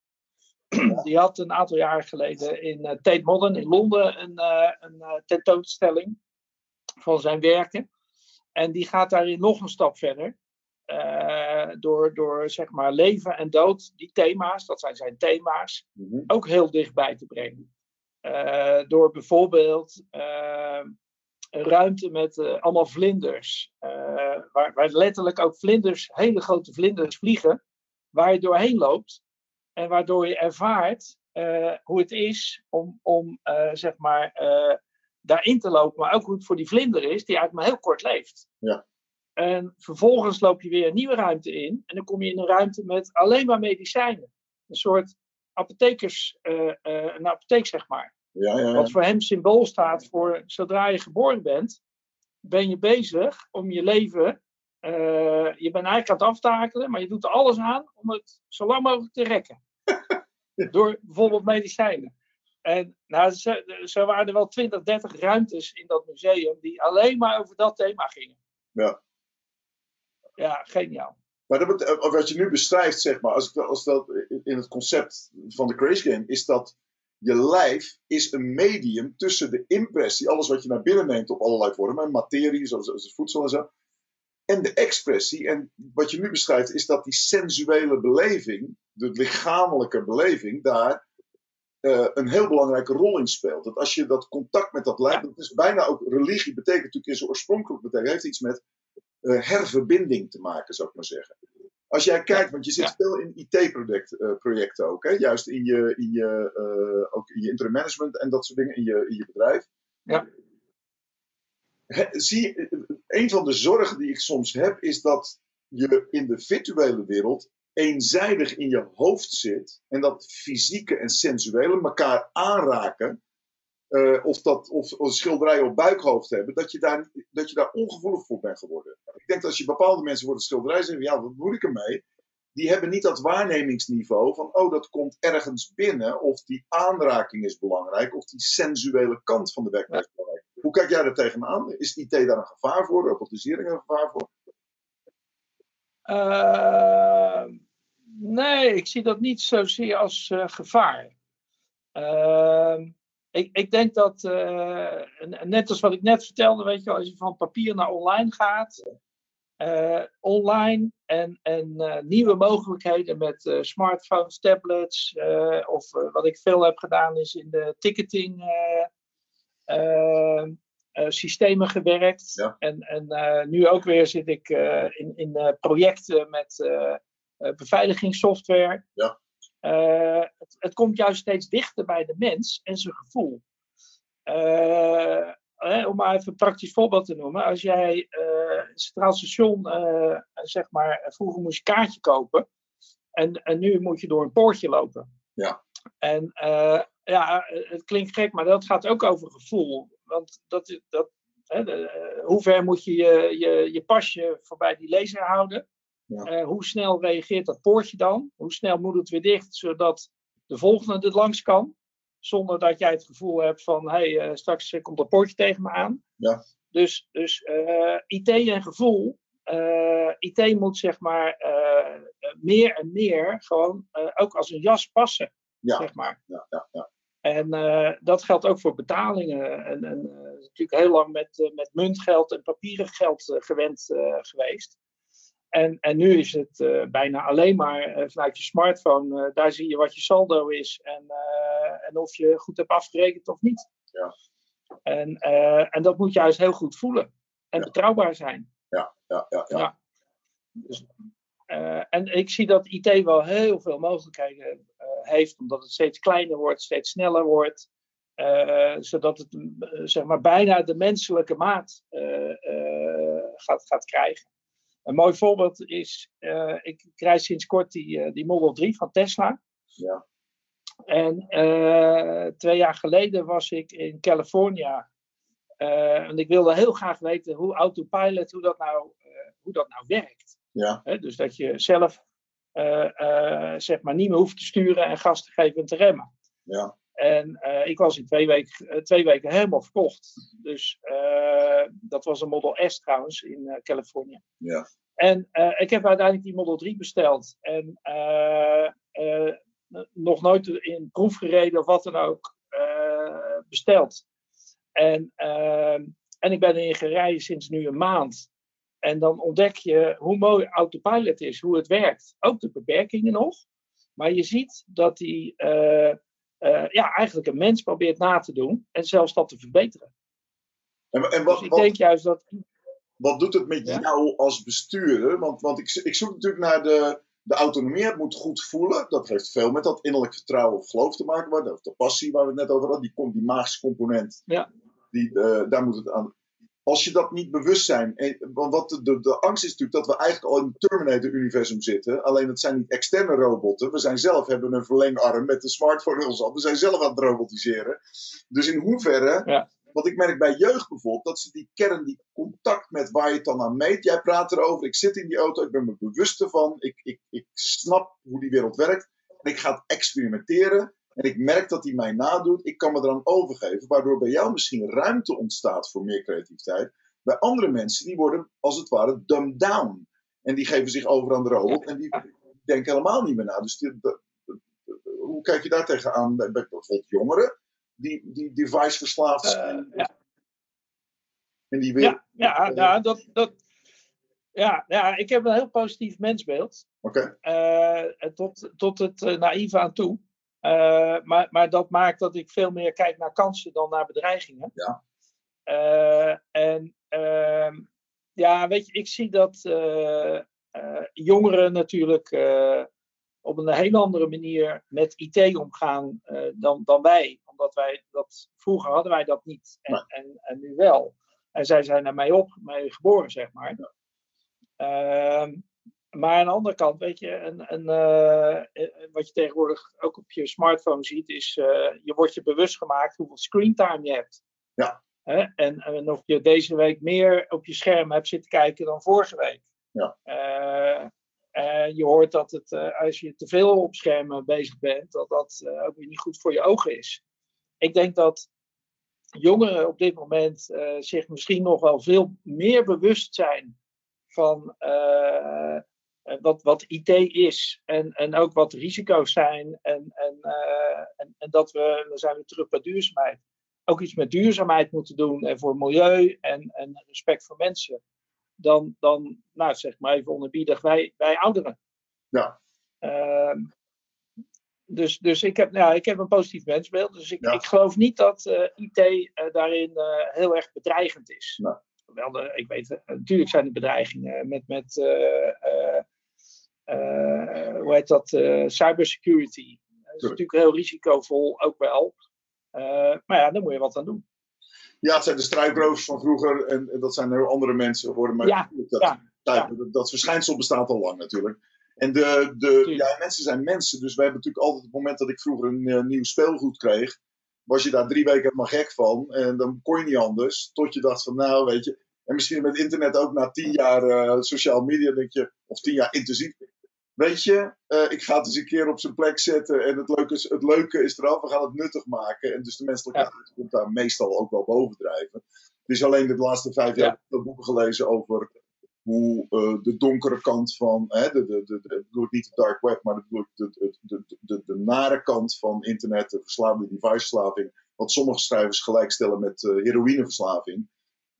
Die had een aantal jaren geleden in Tate Modern in Londen een, een tentoonstelling van zijn werken. En die gaat daarin nog een stap verder. Eh, door, door zeg maar leven en dood, die thema's, dat zijn zijn thema's, Mhm. ook heel dichtbij te brengen. Eh, door bijvoorbeeld eh, een ruimte met eh, allemaal vlinders, waar, waar letterlijk ook vlinders, hele grote vlinders vliegen, waar je doorheen loopt en waardoor je ervaart hoe het is om, om zeg maar, daarin te lopen, maar ook het voor die vlinder is, die eigenlijk maar heel kort leeft. Ja. En vervolgens loop je weer een nieuwe ruimte in en dan kom je in een ruimte met alleen maar medicijnen. Een soort apothekers, eh, eh, een apotheek zeg maar. Ja, ja, ja. Wat voor hem symbool staat voor zodra je geboren bent, ben je bezig om je leven. eh, je bent eigenlijk aan het aftakelen, maar je doet er alles aan om het zo lang mogelijk te rekken. <laughs> Door bijvoorbeeld medicijnen. En nou, zo, zo waren er wel 20, 30 ruimtes in dat museum die alleen maar over dat thema gingen. Ja. Ja, geniaal. Maar dat, eh, wat je nu beschrijft, zeg maar, als, als dat in het concept van de Crash Game, is dat je lijf is een medium tussen de impressie, alles wat je naar binnen neemt op allerlei vormen, materie, zoals, zoals voedsel en zo, en de expressie. En wat je nu beschrijft, is dat die sensuele beleving, de lichamelijke beleving, daar eh, een heel belangrijke rol in speelt. Dat als je dat contact met dat lijf, dat is bijna ook religie, betekent natuurlijk in zijn oorspronkelijk betekent, heeft iets met eh, herverbinding te maken, zou ik maar zeggen. Als jij kijkt, want je zit veel in IT-projecten projecten ook, hè? juist in je, in, je, eh, ook in je interim management en dat soort dingen in je, in je bedrijf. Ja. He- zie, eh, een van de zorgen die ik soms heb, is dat je in de virtuele wereld eenzijdig in je hoofd zit en dat fysieke en sensuele elkaar aanraken. eh, of, dat, of, of schilderijen op buikhoofd hebben, dat je, daar, dat je daar ongevoelig voor bent geworden. Ik denk dat als je bepaalde mensen voor het schilderij zeggen, ja, wat moet ik ermee? Die hebben niet dat waarnemingsniveau van, oh, dat komt ergens binnen, of die aanraking is belangrijk, of die sensuele kant van de werkelijkheid is belangrijk. Hoe kijk jij er tegenaan? Is IT daar een gevaar voor? Robotisering een gevaar voor? Eh, nee, ik zie dat niet zozeer als eh, gevaar. Ehm, ik, ik denk dat, eh, net als wat ik net vertelde, weet je, als je van papier naar online gaat, eh, online en, en nieuwe mogelijkheden met smartphones, tablets, of wat ik veel heb gedaan is in de ticketing eh, eh, eh, systemen gewerkt. Ja. En, en eh, nu ook weer zit ik eh, in, in eh, projecten met eh, eh, beveiligingssoftware. Ja. Eh, het, het komt juist steeds dichter bij de mens en zijn gevoel. Eh, hè, om maar even een praktisch voorbeeld te noemen. Als jij eh een centraal station, eh, zeg maar, vroeger moest je een kaartje kopen. En, en nu moet je door een poortje lopen. Ja. En eh, ja, het klinkt gek, maar dat gaat ook over gevoel. Want dat, dat, hè, de- eh, hoe ver moet je je, je je pasje voorbij die laser houden? Ja. Eh, hoe snel reageert dat poortje dan? Hoe snel moet het weer dicht, zodat de volgende er langs kan? Zonder dat jij het gevoel hebt van, hé, hey, eh, straks komt dat poortje tegen me aan. Ja. Dus, dus IT en gevoel. IT moet zeg maar meer en meer gewoon ook als een jas passen, Ja. zeg maar. Ja, ja, ja. En eh, dat geldt ook voor betalingen. En, en eh, natuurlijk heel lang met, eh, met muntgeld en papieren geld gewend geweest. En, en nu is het bijna alleen maar vanuit je smartphone. daar zie je wat je saldo is en, en of je goed hebt afgerekend of niet. Ja. En, en dat moet juist heel goed voelen en Ja. betrouwbaar zijn. ja, ja, ja. Ja. Dus, en ik zie dat IT wel heel veel mogelijkheden heeft, omdat het steeds kleiner wordt, steeds sneller wordt. eh, zodat het eh, zeg maar bijna de menselijke maat eh, gaat, gaat krijgen. Een mooi voorbeeld is, ik krijg sinds kort die, die Model 3 van Tesla. Ja. En twee jaar geleden was ik in California. eh, en ik wilde heel graag weten hoe autopilot, hoe dat nou, hoe dat nou werkt. Ja. Dus dat je zelf zeg maar niet meer hoeft te sturen en gas te geven en te remmen. Ja. En eh, ik was in twee weken, eh, twee weken helemaal verkocht. Dus eh, dat was een Model S trouwens in eh, Californië. Ja. En eh, ik heb uiteindelijk die Model 3 besteld. En eh, eh, nog nooit in proef gereden of wat dan ook eh, besteld. En, eh, en ik ben erin gereden sinds nu een maand. En dan ontdek je hoe mooi autopilot is, hoe het werkt. Ook de beperkingen nog. Maar je ziet dat hij eh, eh, ja, eigenlijk een mens probeert na te doen. En zelfs dat te verbeteren. En, en Dus wat, ik wat, denk juist dat. wat doet het met Ja? jou als bestuurder? Want, want ik, ik zoek natuurlijk naar de, de autonomie. Het moet goed voelen. Dat heeft veel met dat innerlijk vertrouwen of geloof te maken. Maar de, passie waar we het net over hadden, die, komt- die magische component. Ja. Die, eh, daar moet het aan. Als je dat niet bewust zijn. Want wat de, de, de angst is natuurlijk dat we eigenlijk al in het Terminator-universum zitten. Alleen het zijn niet externe robotten. We zijn zelf hebben een verlengarm met een smartphone in ons hand. We zijn zelf aan het robotiseren. Dus in hoeverre Ja. wat ik merk bij jeugd bijvoorbeeld, dat ze die kern, die contact met waar je het dan aan meet. Jij praat erover, ik zit in die auto, ik ben me bewust ervan, ik, ik, ik snap hoe die wereld werkt. En ik ga het experimenteren. En ik merk dat hij mij nadoet. Ik kan me eraan overgeven. Waardoor bij jou misschien ruimte ontstaat voor meer creativiteit. Bij andere mensen, die worden als het ware dumbed down. En die geven zich over aan de robot. En die denken helemaal niet meer na. Dus die- de- de- de- hoe kijk je daar tegenaan bij, bij bijvoorbeeld jongeren? Die, die device verslaafd Eh, zijn. ja. En die weer. Ja, ja, ja, dat, dat, ja, ja, ik heb een heel positief mensbeeld. Oké. eh, tot, tot het eh, naïeve aan toe. Eh, maar, maar dat maakt dat ik veel meer kijk naar kansen dan naar bedreigingen. Ja. Eh, en ehm, ja, weet je, ik zie dat eh, jongeren natuurlijk op een hele andere manier met IT omgaan dan, dan wij. Omdat wij dat, vroeger hadden wij dat niet en, Nee. en, en nu wel. En zij zijn er mee op, mee geboren, zeg maar. Ehm, maar aan de andere kant, weet je, een, een, eh, eh, wat je tegenwoordig ook op je smartphone ziet, is uh, je wordt je bewust gemaakt hoeveel screentime je hebt. Ja. Hè? En, en of je deze week meer op je scherm hebt zitten kijken dan vorige week. Ja. Uh, uh, je hoort dat het, als je te veel op schermen bezig bent, dat dat ook weer niet goed voor je ogen is. Ik denk dat jongeren op dit moment zich misschien nog wel veel meer bewust zijn van uh, wat, wat IT is en, en ook wat risico's zijn. En, en, uh, en, en dat we, dan zijn we terug bij duurzaamheid, ook iets met duurzaamheid moeten doen en voor milieu en, en respect voor mensen. Dan, dan, nou zeg maar even onderbiedig, wij, wij ouderen. Ja. Uh, dus, dus ik, heb, nou, ik heb een positief mensbeeld. Dus ik, Ja. ik geloof niet dat uh, IT uh, daarin uh, heel erg bedreigend is. Wel, de, ik weet, natuurlijk zijn er bedreigingen met, met hoe heet dat, cybersecurity. Dat is natuurlijk heel risicovol, ook wel. maar ja, daar moet je wat aan doen. Ja, het zijn de strijdrovers van vroeger en, en dat zijn heel andere mensen geworden. Maar Ja, dat, ja, dat, dat, dat verschijnsel bestaat al lang natuurlijk. En de, de ja, mensen zijn mensen, dus wij hebben natuurlijk altijd het moment dat ik vroeger een uh, nieuw speelgoed kreeg, was je daar drie weken helemaal gek van. En dan kon je niet anders, tot je dacht van nou, weet je. En misschien met internet ook na tien jaar uh, sociaal media denk je, of tien jaar intensief. Weet je, uh, ik ga het eens een keer op zijn plek zetten en het leuke is, het leuke is eraf, we gaan het nuttig maken. En dus de menselijkheid ja. komt daar meestal ook wel bovendrijven. Het is alleen de laatste vijf jaar ja. boeken gelezen over hoe uh, de donkere kant van, hè, de, de, de, de, bedoel ik niet de dark web, maar de, de, de, de, de, de nare kant van internet, de verslaafde deviceverslaving, wat sommige schrijvers gelijkstellen met uh, heroïneverslaving.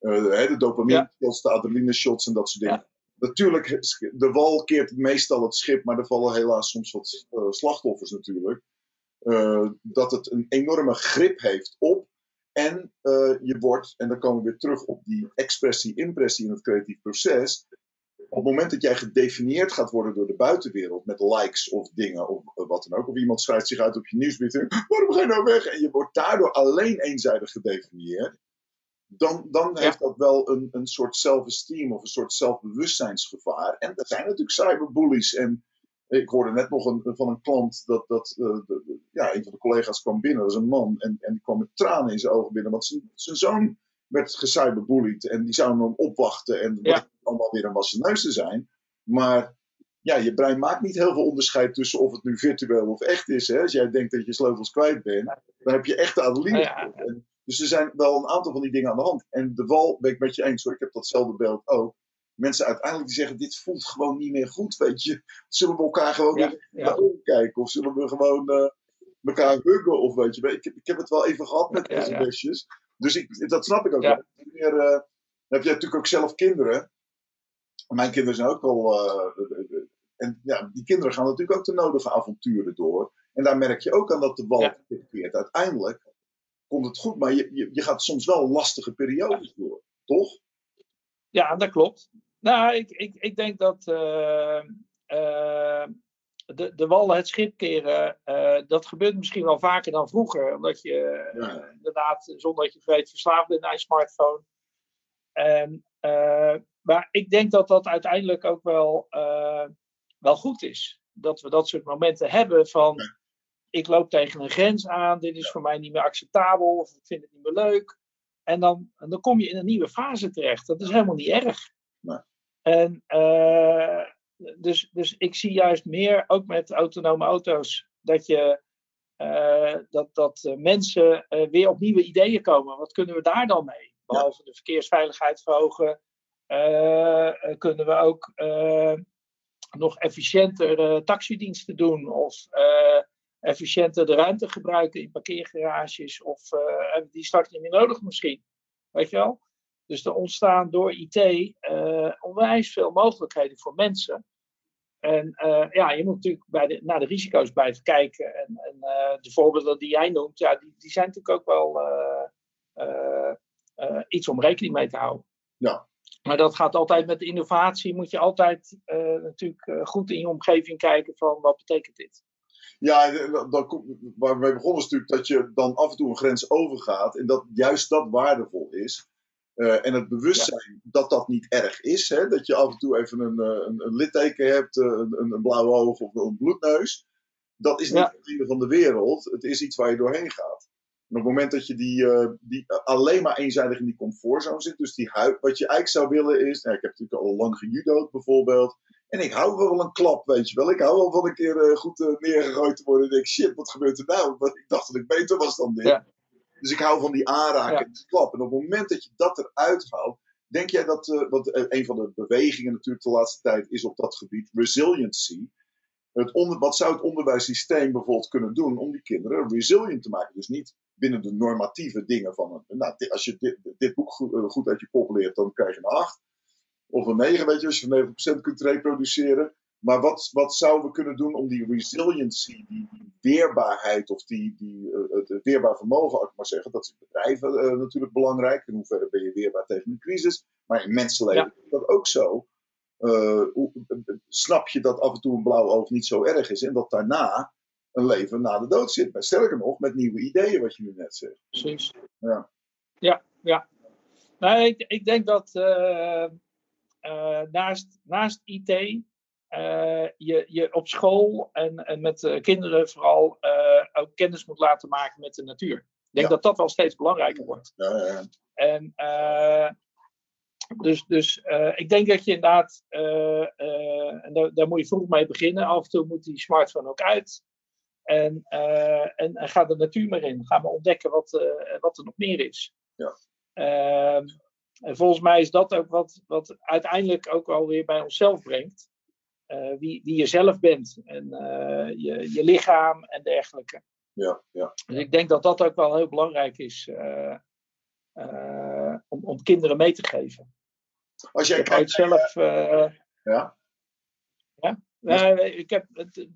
Hè, de dopamine shots, de adrenaline shots en dat soort dingen. Natuurlijk, de wal keert meestal het schip, maar er vallen helaas soms wat uh, slachtoffers natuurlijk. Uh, dat het een enorme grip heeft op. En uh, je wordt, en dan komen we weer terug op die expressie-impressie in het creatief proces. Op het moment dat jij gedefinieerd gaat worden door de buitenwereld met likes of dingen of wat dan ook, of iemand schrijft zich uit op je nieuwsbrief, waarom ga je nou weg? En je wordt daardoor alleen eenzijdig gedefinieerd dan, dan heeft dat wel een, een soort self-esteem of een soort zelfbewustzijnsgevaar. En er zijn natuurlijk cyberbullies. En ik hoorde net nog een, van een klant dat, dat uh, de, de, ja, een van de collega's kwam binnen, dat was een man, en, en die kwam met tranen in zijn ogen binnen, want zijn, zijn zoon werd gecyberbullied en die zou hem opwachten en ja. allemaal weer een wassen neus te zijn. Maar ja, je brein maakt niet heel veel onderscheid tussen of het nu virtueel of echt is. Hè? Als jij denkt dat je sleutels kwijt bent, dan heb je echt de adrenaline. Ja, ja. En, dus er zijn wel een aantal van die dingen aan de hand. En de wal, ben ik met je eens hoor, ik heb datzelfde beeld ook. Mensen uiteindelijk die zeggen, dit voelt gewoon niet meer goed, weet je. Zullen we elkaar gewoon Ja, weer ja. kijken? Of zullen we gewoon eh, elkaar huggen? Of weet je, ik, heb- ik heb het wel even gehad met deze besjes. Dus ik, dat snap ik ook Ja. Meer, eh, dan heb jij natuurlijk ook zelf kinderen. Mijn kinderen zijn ook al... eh, en ja, die kinderen gaan natuurlijk ook de nodige avonturen door. En daar merk je ook aan dat de wal Ja. Uiteindelijk komt het goed, maar je, je, je gaat soms wel lastige periodes door. Toch? Ja, dat klopt. Nou, ik, ik, ik denk dat eh, eh, de, de wallen het schip keren, eh, dat gebeurt misschien wel vaker dan vroeger. Omdat je Ja. inderdaad, zonder dat je weet, verslaafd bent aan je smartphone. En, maar ik denk dat dat uiteindelijk ook wel, wel goed is. Dat we dat soort momenten hebben van... Ik loop tegen een grens aan, dit is voor mij niet meer acceptabel, of ik vind het niet meer leuk. En dan, en dan kom je in een nieuwe fase terecht. Dat is helemaal niet erg. Nee. En eh, dus, dus ik zie juist meer, ook met autonome auto's, dat je eh, dat, dat eh, mensen weer op nieuwe ideeën komen. Wat kunnen we daar dan mee? Behalve de verkeersveiligheid verhogen, kunnen we ook nog efficiënter taxidiensten doen. Of efficiënter de ruimte gebruiken in parkeergarages. Of eh, die straks niet meer nodig misschien. Weet je wel? Dus er ontstaan door IT eh, onwijs veel mogelijkheden voor mensen. En eh, ja, je moet natuurlijk bij de, naar de risico's blijven kijken. En, en de voorbeelden die jij noemt, ja, die, die zijn natuurlijk ook wel iets om rekening mee te houden. Ja. Maar dat gaat altijd met innovatie. Moet je altijd natuurlijk goed in je omgeving kijken van wat betekent dit? Ja, dan, waar we mee begonnen is natuurlijk dat je dan af en toe een grens overgaat. En dat juist dat waardevol is. Eh, en het bewustzijn dat dat niet erg is. Hè? Dat je af en toe even een, eh, een, een litteken hebt, eh, een, een, een blauw oog of een bloedneus. Dat is niet Ja. het einde van de wereld. Het is iets waar je doorheen gaat. En op het moment dat je die, die alleen maar eenzijdig in die comfortzone zit. Dus die hui- wat je eigenlijk zou willen is. Nou, ik heb natuurlijk al lang gejudo'd bijvoorbeeld. En ik hou wel een klap, weet je wel. Ik hou wel van een keer eh, goed eh, neergegooid te worden. En denk, shit, wat gebeurt er nou? Want ik dacht dat ik beter was dan dit. Ja. Dus ik hou van die aanraking Ja. die klap. En op het moment dat je dat eruit haalt, denk jij dat, eh want een van de bewegingen natuurlijk de laatste tijd is op dat gebied resiliency. Het onder, wat zou het onderwijssysteem bijvoorbeeld kunnen doen om die kinderen resilient te maken? Dus niet binnen de normatieve dingen van, een, nou, als je dit, dit boek goed, goed uit je kop leert, dan krijg je een 8 of een 9, weet je, als je van 90% kunt reproduceren. Maar wat, wat zouden we kunnen doen om die resiliency, die, die weerbaarheid of die, die, eh, het weerbaar vermogen, als ik maar zeggen, dat is in bedrijven eh, natuurlijk belangrijk. In hoeverre ben je weerbaar tegen een crisis? Maar in mensenleven is dat ook zo. Eh, snap je dat af en toe een blauw oog niet zo erg is en dat daarna een leven na de dood zit? Maar sterker nog, met nieuwe ideeën, wat je nu net zegt. Precies. Ja. Ja, ja. Nou, ik, ik denk dat naast, naast IT eh, je, je op school en, en met eh, kinderen vooral eh, ook kennis moet laten maken met de natuur. Ik denk Ja. dat dat wel steeds belangrijker wordt. Ja. En eh, dus, dus eh, ik denk dat je inderdaad, eh, eh, en daar, daar moet je vroeg mee beginnen. Af en toe moet die smartphone ook uit. En, eh, en, en ga de natuur maar in. Ga maar ontdekken wat, eh, wat er nog meer is. Ja. En volgens mij is dat ook wat, wat uiteindelijk ook alweer bij onszelf brengt. Eh, wie, wie je zelf bent. En eh, je, je lichaam en dergelijke. ja, ja. Dus ik denk dat dat ook wel heel belangrijk is eh, om, om kinderen mee te geven. Als jij kijkt, zelf. eh, ja, nou, ik heb,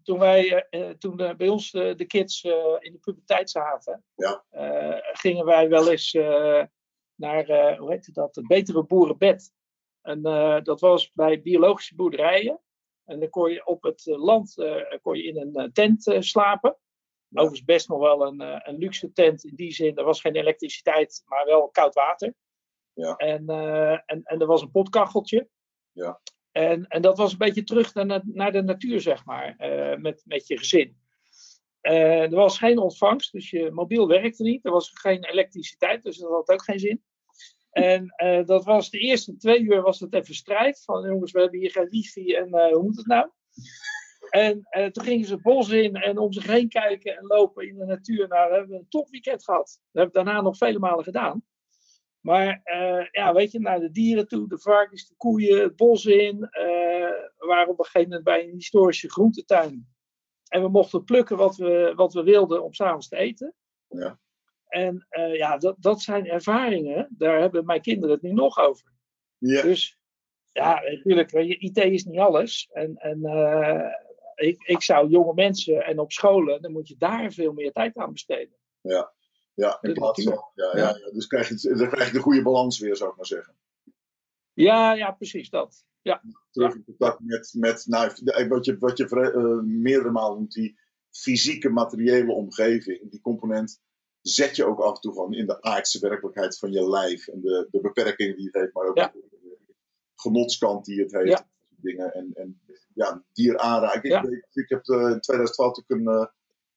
toen wij, toen bij ons de, de kids in de puberteit zaten, Ja. gingen wij wel eens naar, eh, hoe heet dat, het Betere Boerenbed. En eh, dat was bij biologische boerderijen. En dan kon je op het eh, land kon je in een tent slapen. Overigens best nog wel een, een luxe tent in die zin. Er was geen elektriciteit, maar wel koud water. Ja. En, en, en er was een potkacheltje. Ja. En, en dat was een beetje terug naar, naar de natuur, zeg maar, met, met je gezin. Er was geen ontvangst, dus je mobiel werkte niet. Er was geen elektriciteit, dus dat had ook geen zin. En eh, dat was de eerste twee uur was het even strijd. Van jongens, we hebben hier geen wifi en eh, hoe moet het nou? En eh, toen gingen ze het bos in en om zich heen kijken en lopen in de natuur. Nou, we hebben een topweekend gehad. Dat hebben we daarna nog vele malen gedaan. Maar ja, weet je, naar de dieren toe, de varkens, de koeien, het bos in. we waren op een gegeven moment bij een historische groentetuin. En we mochten plukken wat we, wat we wilden om s'avonds te eten. Ja. En eh, ja, dat, dat zijn ervaringen. Daar hebben mijn kinderen het nu nog over. ja, Dus ja, natuurlijk, IT is niet alles. En, en eh, ik, ik zou jonge mensen en op scholen, dan moet je daar veel meer tijd aan besteden. ja, in de plaats van. Ja, ja, ja. Dus krijg je, dan krijg je de goede balans weer, zou ik maar zeggen. Ja, ja, precies dat. Ja, terug in contact met, met nou, wat je, wat je eh, meerdere malen noemt, die fysieke, materiële omgeving, die component, zet je ook af en toe gewoon in de aardse werkelijkheid van je lijf en de, de beperkingen die het heeft, maar ook Ja. de genotskant die het heeft. Ja. Dingen en, en ja, dier aanraken. Ja. Ik, ik heb eh, in 2012 natuurlijk een eh,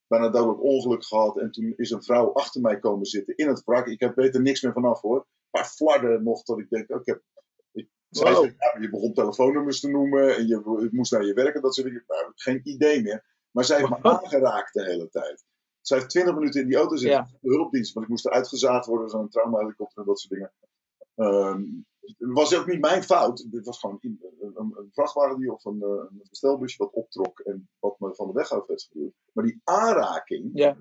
bijna dodelijk ongeluk gehad en toen is een vrouw achter mij komen zitten in het wrak. Ik heb, weet er niks meer vanaf hoor. Maar flarden nog dat ik denk, ik, zij Wow. zei, ja, je begon telefoonnummers te noemen en je, je moest naar je werk en dat soort dingen. Nou, geen idee meer. Maar zij heeft me aangeraakt de hele tijd. Zij heeft 20 minuten in die auto zitten. Ja. De hulpdienst, want ik moest eruit gezaagd worden, zo'n traumahelikopter en dat soort dingen. Ehm, het was ook niet mijn fout. Het was gewoon een, een, een vrachtwagen die of een, eh, een bestelbusje wat optrok en wat me van de weg af heeft geduwd. Maar die aanraking, Ja.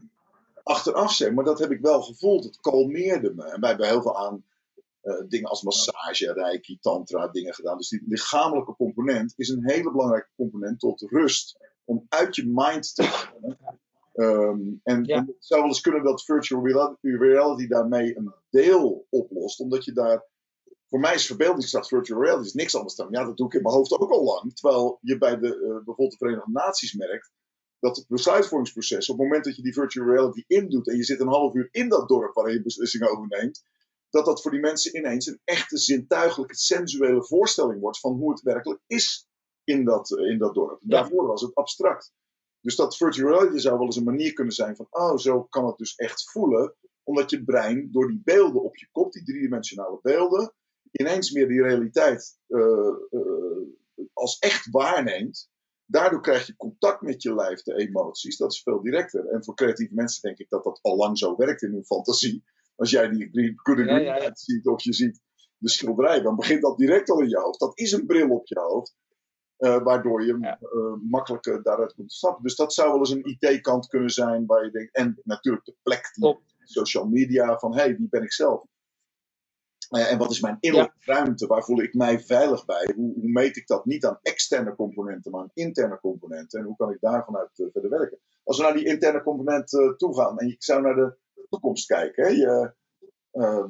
achteraf zeg maar, dat heb ik wel gevoeld. Het kalmeerde me. En wij hebben heel veel aan eh, dingen als massage, reiki, tantra dingen gedaan. Dus die lichamelijke component is een hele belangrijke component tot rust. Om uit je mind te komen. Ehm, en, Ja. en het zou wel eens kunnen dat virtual reality, daarmee een deel oplost. Omdat je daar... Voor mij is verbeeldingskracht virtual reality is niks anders dan... Ja, dat doe ik in mijn hoofd ook al lang. Terwijl je bij de, eh, bijvoorbeeld de Verenigde Naties merkt... dat het besluitvormingsproces, op het moment dat je die virtual reality indoet... en je zit een half uur in dat dorp waar je beslissingen over neemt... dat dat voor die mensen ineens een echte zintuigelijke, sensuele voorstelling wordt... van hoe het werkelijk is in dat, eh, in dat dorp. Ja. Daarvoor was het abstract. Dus dat virtual reality zou wel eens een manier kunnen zijn van, oh, zo kan het dus echt voelen. Omdat je brein door die beelden op je kop, die driedimensionale beelden, ineens meer die realiteit eh, eh, als echt waarneemt. Daardoor krijg je contact met je lijf, de emoties. Dat is veel directer. En voor creatieve mensen denk ik dat dat al lang zo werkt in hun fantasie. Als jij die Ja, ja, ja. Light ziet of je ziet de schilderij, dan begint dat direct al in je hoofd. Dat is een bril op je hoofd. Eh, waardoor je Ja. eh, makkelijker daaruit kunt stappen. Dus dat zou wel eens een IT-kant kunnen zijn waar je denkt. En natuurlijk de plek, die Top. social media, van hé, hey, wie ben ik zelf? Eh, en wat is mijn innerlijke ruimte? Waar voel ik mij veilig bij? Hoe, hoe meet ik dat niet aan externe componenten, maar aan interne componenten? En hoe kan ik daar vanuit verder werken? Als we naar die interne component toe gaan en ik zou naar de toekomst kijken. Hè? Je,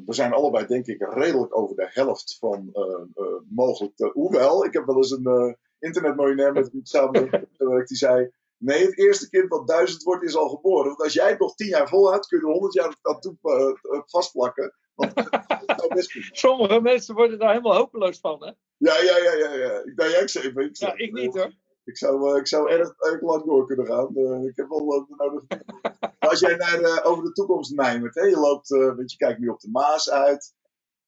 we zijn allebei, denk ik, redelijk over de helft van eh, eh, mogelijk. hoewel, ik heb wel eens een internetmiljonair met wie ik samen die zei. Nee, het eerste kind wat duizend wordt is al geboren. Want als jij het nog tien jaar volhoudt, kun je er honderd jaar aan toe eh, eh, vastplakken. Want dat. Sommige mensen worden daar helemaal hopeloos van, hè? Ja, ja, ja, ja. ja. Ik, nou, ja, ik, ik, Ja, ik niet hoor. Ik zou, eh, ik zou erg, erg lang door kunnen gaan. Ik heb wel wat nodig. Als jij naar, over de toekomst mijmert, hè, je, loopt, want je kijkt nu op de Maas uit.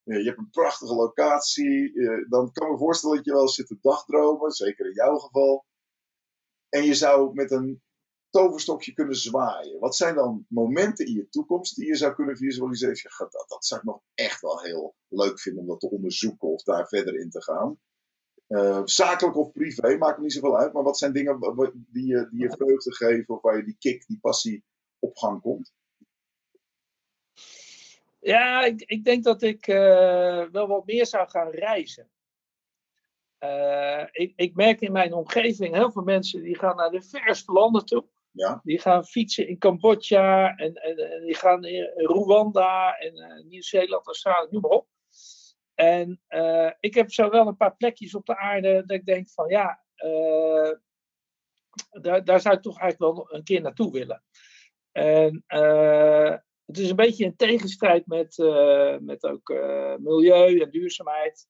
Eh, je hebt een prachtige locatie. eh, dan kan ik me voorstellen dat je wel zit te dagdromen, zeker in jouw geval. En je zou met een toverstokje kunnen zwaaien. Wat zijn dan momenten in je toekomst die je zou kunnen visualiseren? Dat, dat zou ik nog echt wel heel leuk vinden om dat te onderzoeken of daar verder in te gaan. Eh, zakelijk of privé, maakt me niet zoveel uit. Maar wat zijn dingen die je, die je vreugde geven of waar je die kick, die passie op gang komt? Ja, ik, ik denk dat ik eh, wel wat meer zou gaan reizen. Eh, ik, ik merk in mijn omgeving heel veel mensen die gaan naar de verste landen toe. Ja, Die gaan fietsen in Cambodja en, en, en die gaan in Rwanda en eh, Nieuw-Zeeland, Australië, noem maar op. En ik heb zo wel een paar plekjes op de aarde dat ik denk van ja, daar, daar zou ik toch eigenlijk wel een keer naartoe willen. En het is een beetje in tegenstrijd met, eh, met ook eh, milieu en duurzaamheid.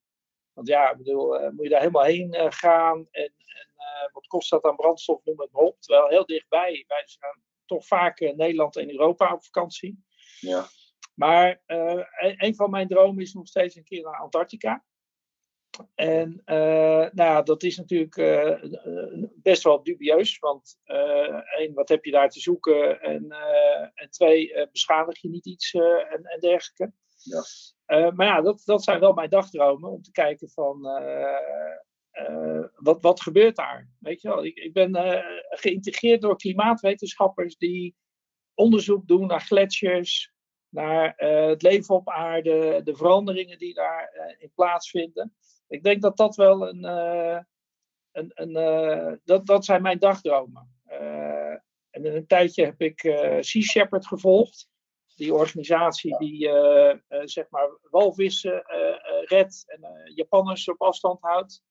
Want ja, ik bedoel, eh, moet je daar helemaal heen gaan en, en wat kost dat aan brandstof, noem het maar op. Terwijl heel dichtbij, wij zijn toch vaak Nederland en Europa op vakantie. ja, Maar een, een van mijn dromen is nog steeds een keer naar Antarctica. En eh, nou ja, dat is natuurlijk eh, best wel dubieus. Want eh, één, wat heb je daar te zoeken? En, en twee, beschadig je niet iets en, en dergelijke. Ja. Maar ja, dat, dat zijn wel mijn dagdromen. Om te kijken van... wat, wat gebeurt daar? Weet je wel, ik, ik ben geïntegreerd door klimaatwetenschappers die onderzoek doen naar gletsjers, naar het leven op aarde, de veranderingen die daarin in plaatsvinden. Ik denk dat dat wel een. eh, een, een eh, dat, dat zijn mijn dagdromen. Eh, en in een tijdje heb ik Sea Shepherd gevolgd. Die organisatie die zeg maar walvissen redt en Japanners op afstand houdt.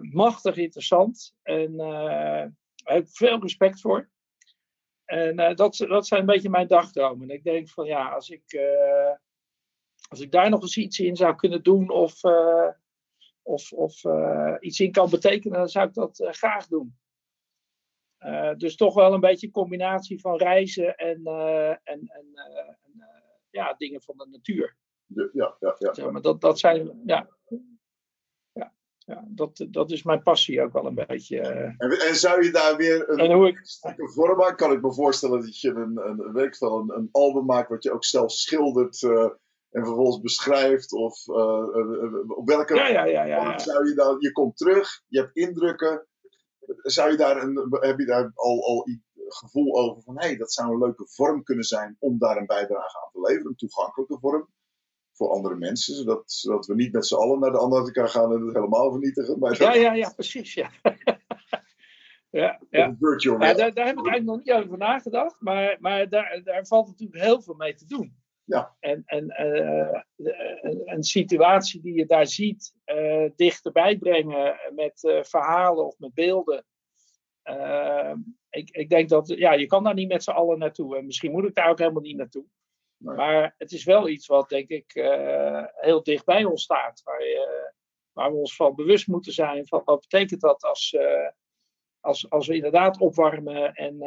Machtig interessant. En daar heb ik veel respect voor. En dat, dat zijn een beetje mijn dagdromen. En ik denk van ja, als ik, als ik daar nog eens iets in zou kunnen doen of, eh, of, of eh, iets in kan betekenen, dan zou ik dat eh, graag doen. Dus toch wel een beetje een combinatie van reizen en, en, en, ja, dingen van de natuur. ja, ja, ja. Zeg maar dat, dat zijn, ja, ja dat, dat is mijn passie ook wel een beetje. En, en zou je daar weer een, En hoe ik, een vorm aan? Kan ik me voorstellen dat je een, een, ik veel, een, een album maakt wat je ook zelf schildert en vervolgens beschrijft? Of eh, eh, eh, op welke ja, ja, ja, ja, zou je dan, je komt terug, je hebt indrukken. Zou je daar een, heb je daar al, al gevoel over van hé, hey, dat zou een leuke vorm kunnen zijn om daar een bijdrage aan te leveren, een toegankelijke vorm voor andere mensen, zodat, zodat we niet met z'n allen naar de Antarctica gaan en het helemaal vernietigen, maar Ja, ja, ja, precies. Ja, <laughs> ja, ja. daar, daar heb ik eigenlijk nog niet over nagedacht, maar, maar daar, daar valt natuurlijk heel veel mee te doen. Ja. En, en eh, een, situatie die je daar ziet, eh, dichterbij brengen met eh, verhalen of met beelden. Ik, ik denk dat, ja, je kan daar niet met z'n allen naartoe. En misschien moet ik daar ook helemaal niet naartoe. Nee. Maar het is wel iets wat, denk ik, heel dicht bij ons staat. Waar, je- waar we ons van bewust moeten zijn. Van wat betekent dat als, als, als we inderdaad opwarmen en,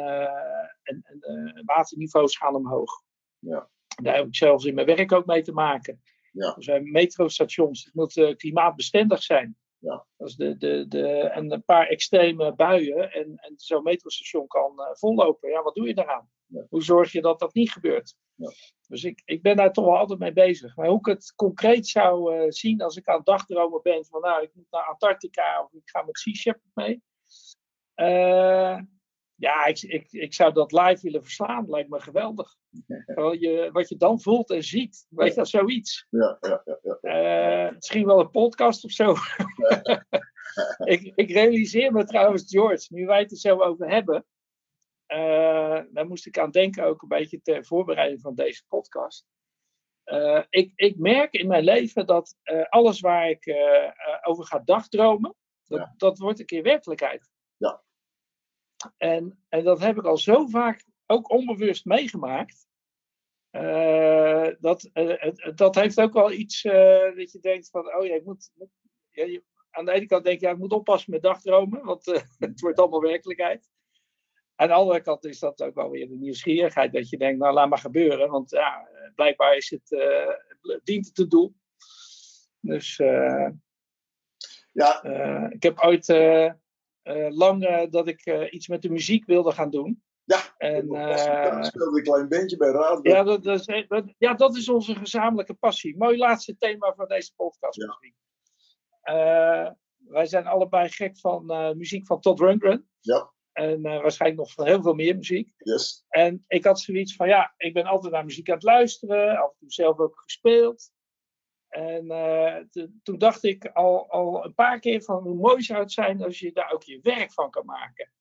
en, en waterniveaus gaan omhoog. Ja. Daar heb ik zelfs in mijn werk ook mee te maken. Ja. Er zijn metrostations, het moet eh, klimaatbestendig zijn. Ja. Dat is de, de, de, en een paar extreme buien en, en zo'n metrostation kan eh, vollopen. Ja, wat doe je daaraan? Ja. Hoe zorg je dat dat niet gebeurt? Ja. Dus ik, ik ben daar toch wel altijd mee bezig. Maar hoe ik het concreet zou eh, zien als ik aan het dagdromen ben van nou, ik moet naar Antarctica of ik ga met Sea Shepherd mee. Eh, ja, ik, ik, ik zou dat live willen verslaan. Lijkt me geweldig. <laughs> Wel, je, wat je dan voelt en ziet, weet je, dat is zoiets. Ja, ja, ja, ja. Eh, misschien wel een podcast of zo. <laughs> ik, ik realiseer me trouwens, George, nu wij het er zo over hebben. eh, daar moest ik aan denken ook een beetje ter voorbereiding van deze podcast. Eh, ik, ik merk in mijn leven dat alles waar ik over ga dagdromen, dat, Ja. dat wordt een keer werkelijkheid. Ja. En, en dat heb ik al zo vaak ook onbewust meegemaakt. Eh, dat, eh, dat heeft ook wel iets eh, dat je denkt van, oh ja, ik moet, ja, je- aan de ene kant denk je, ja, ik moet oppassen met dagdromen, want <laughs> het wordt allemaal werkelijkheid. Aan de andere kant is dat ook wel weer de nieuwsgierigheid, dat je denkt, nou laat maar gebeuren, want ja, blijkbaar is het, dient het het doel. Dus Ja, ik heb ooit lang eh, dat ik eh, iets met de muziek wilde gaan doen. ja. En, eh, speelde een klein bandje bij Raad. ja, dat, dat is, dat- ja, dat is onze gezamenlijke passie. Mooi laatste thema van deze podcast Ja. misschien. Wij zijn allebei gek van muziek van Todd Rundgren. Ja. En waarschijnlijk nog van heel veel meer muziek. Yes. En ik had zoiets van, ja, ik ben altijd naar muziek aan het luisteren. Af en toe zelf ook gespeeld. En eh, toen dacht ik al, al een paar keer van hoe mooi zou het zijn als je daar ook je werk van kan maken.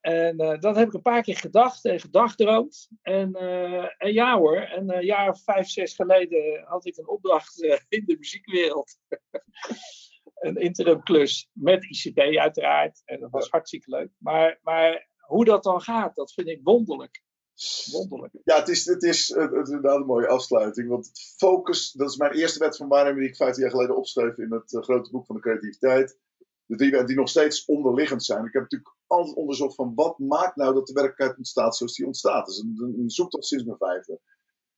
En eh, dat heb ik een paar keer gedacht en gedagdroomd. En, eh, en ja hoor, en een jaar of vijf, zes geleden had ik een opdracht in de muziekwereld. <laughs> een interim klus met ICT uiteraard. En dat was hartstikke leuk. Maar, maar hoe dat dan gaat, dat vind ik wonderlijk. Wonderlijk. Ja, het is, het, is, het inderdaad een mooie afsluiting. Want focus, dat is mijn eerste wet van waarneming die ik 15 jaar geleden opschreef in het eh, grote boek van de creativiteit. De drie wetten die nog steeds onderliggend zijn. Ik heb natuurlijk altijd onderzocht van wat maakt nou dat de werkelijkheid ontstaat zoals die ontstaat. Een, een, een zoektocht sinds mijn vijfde.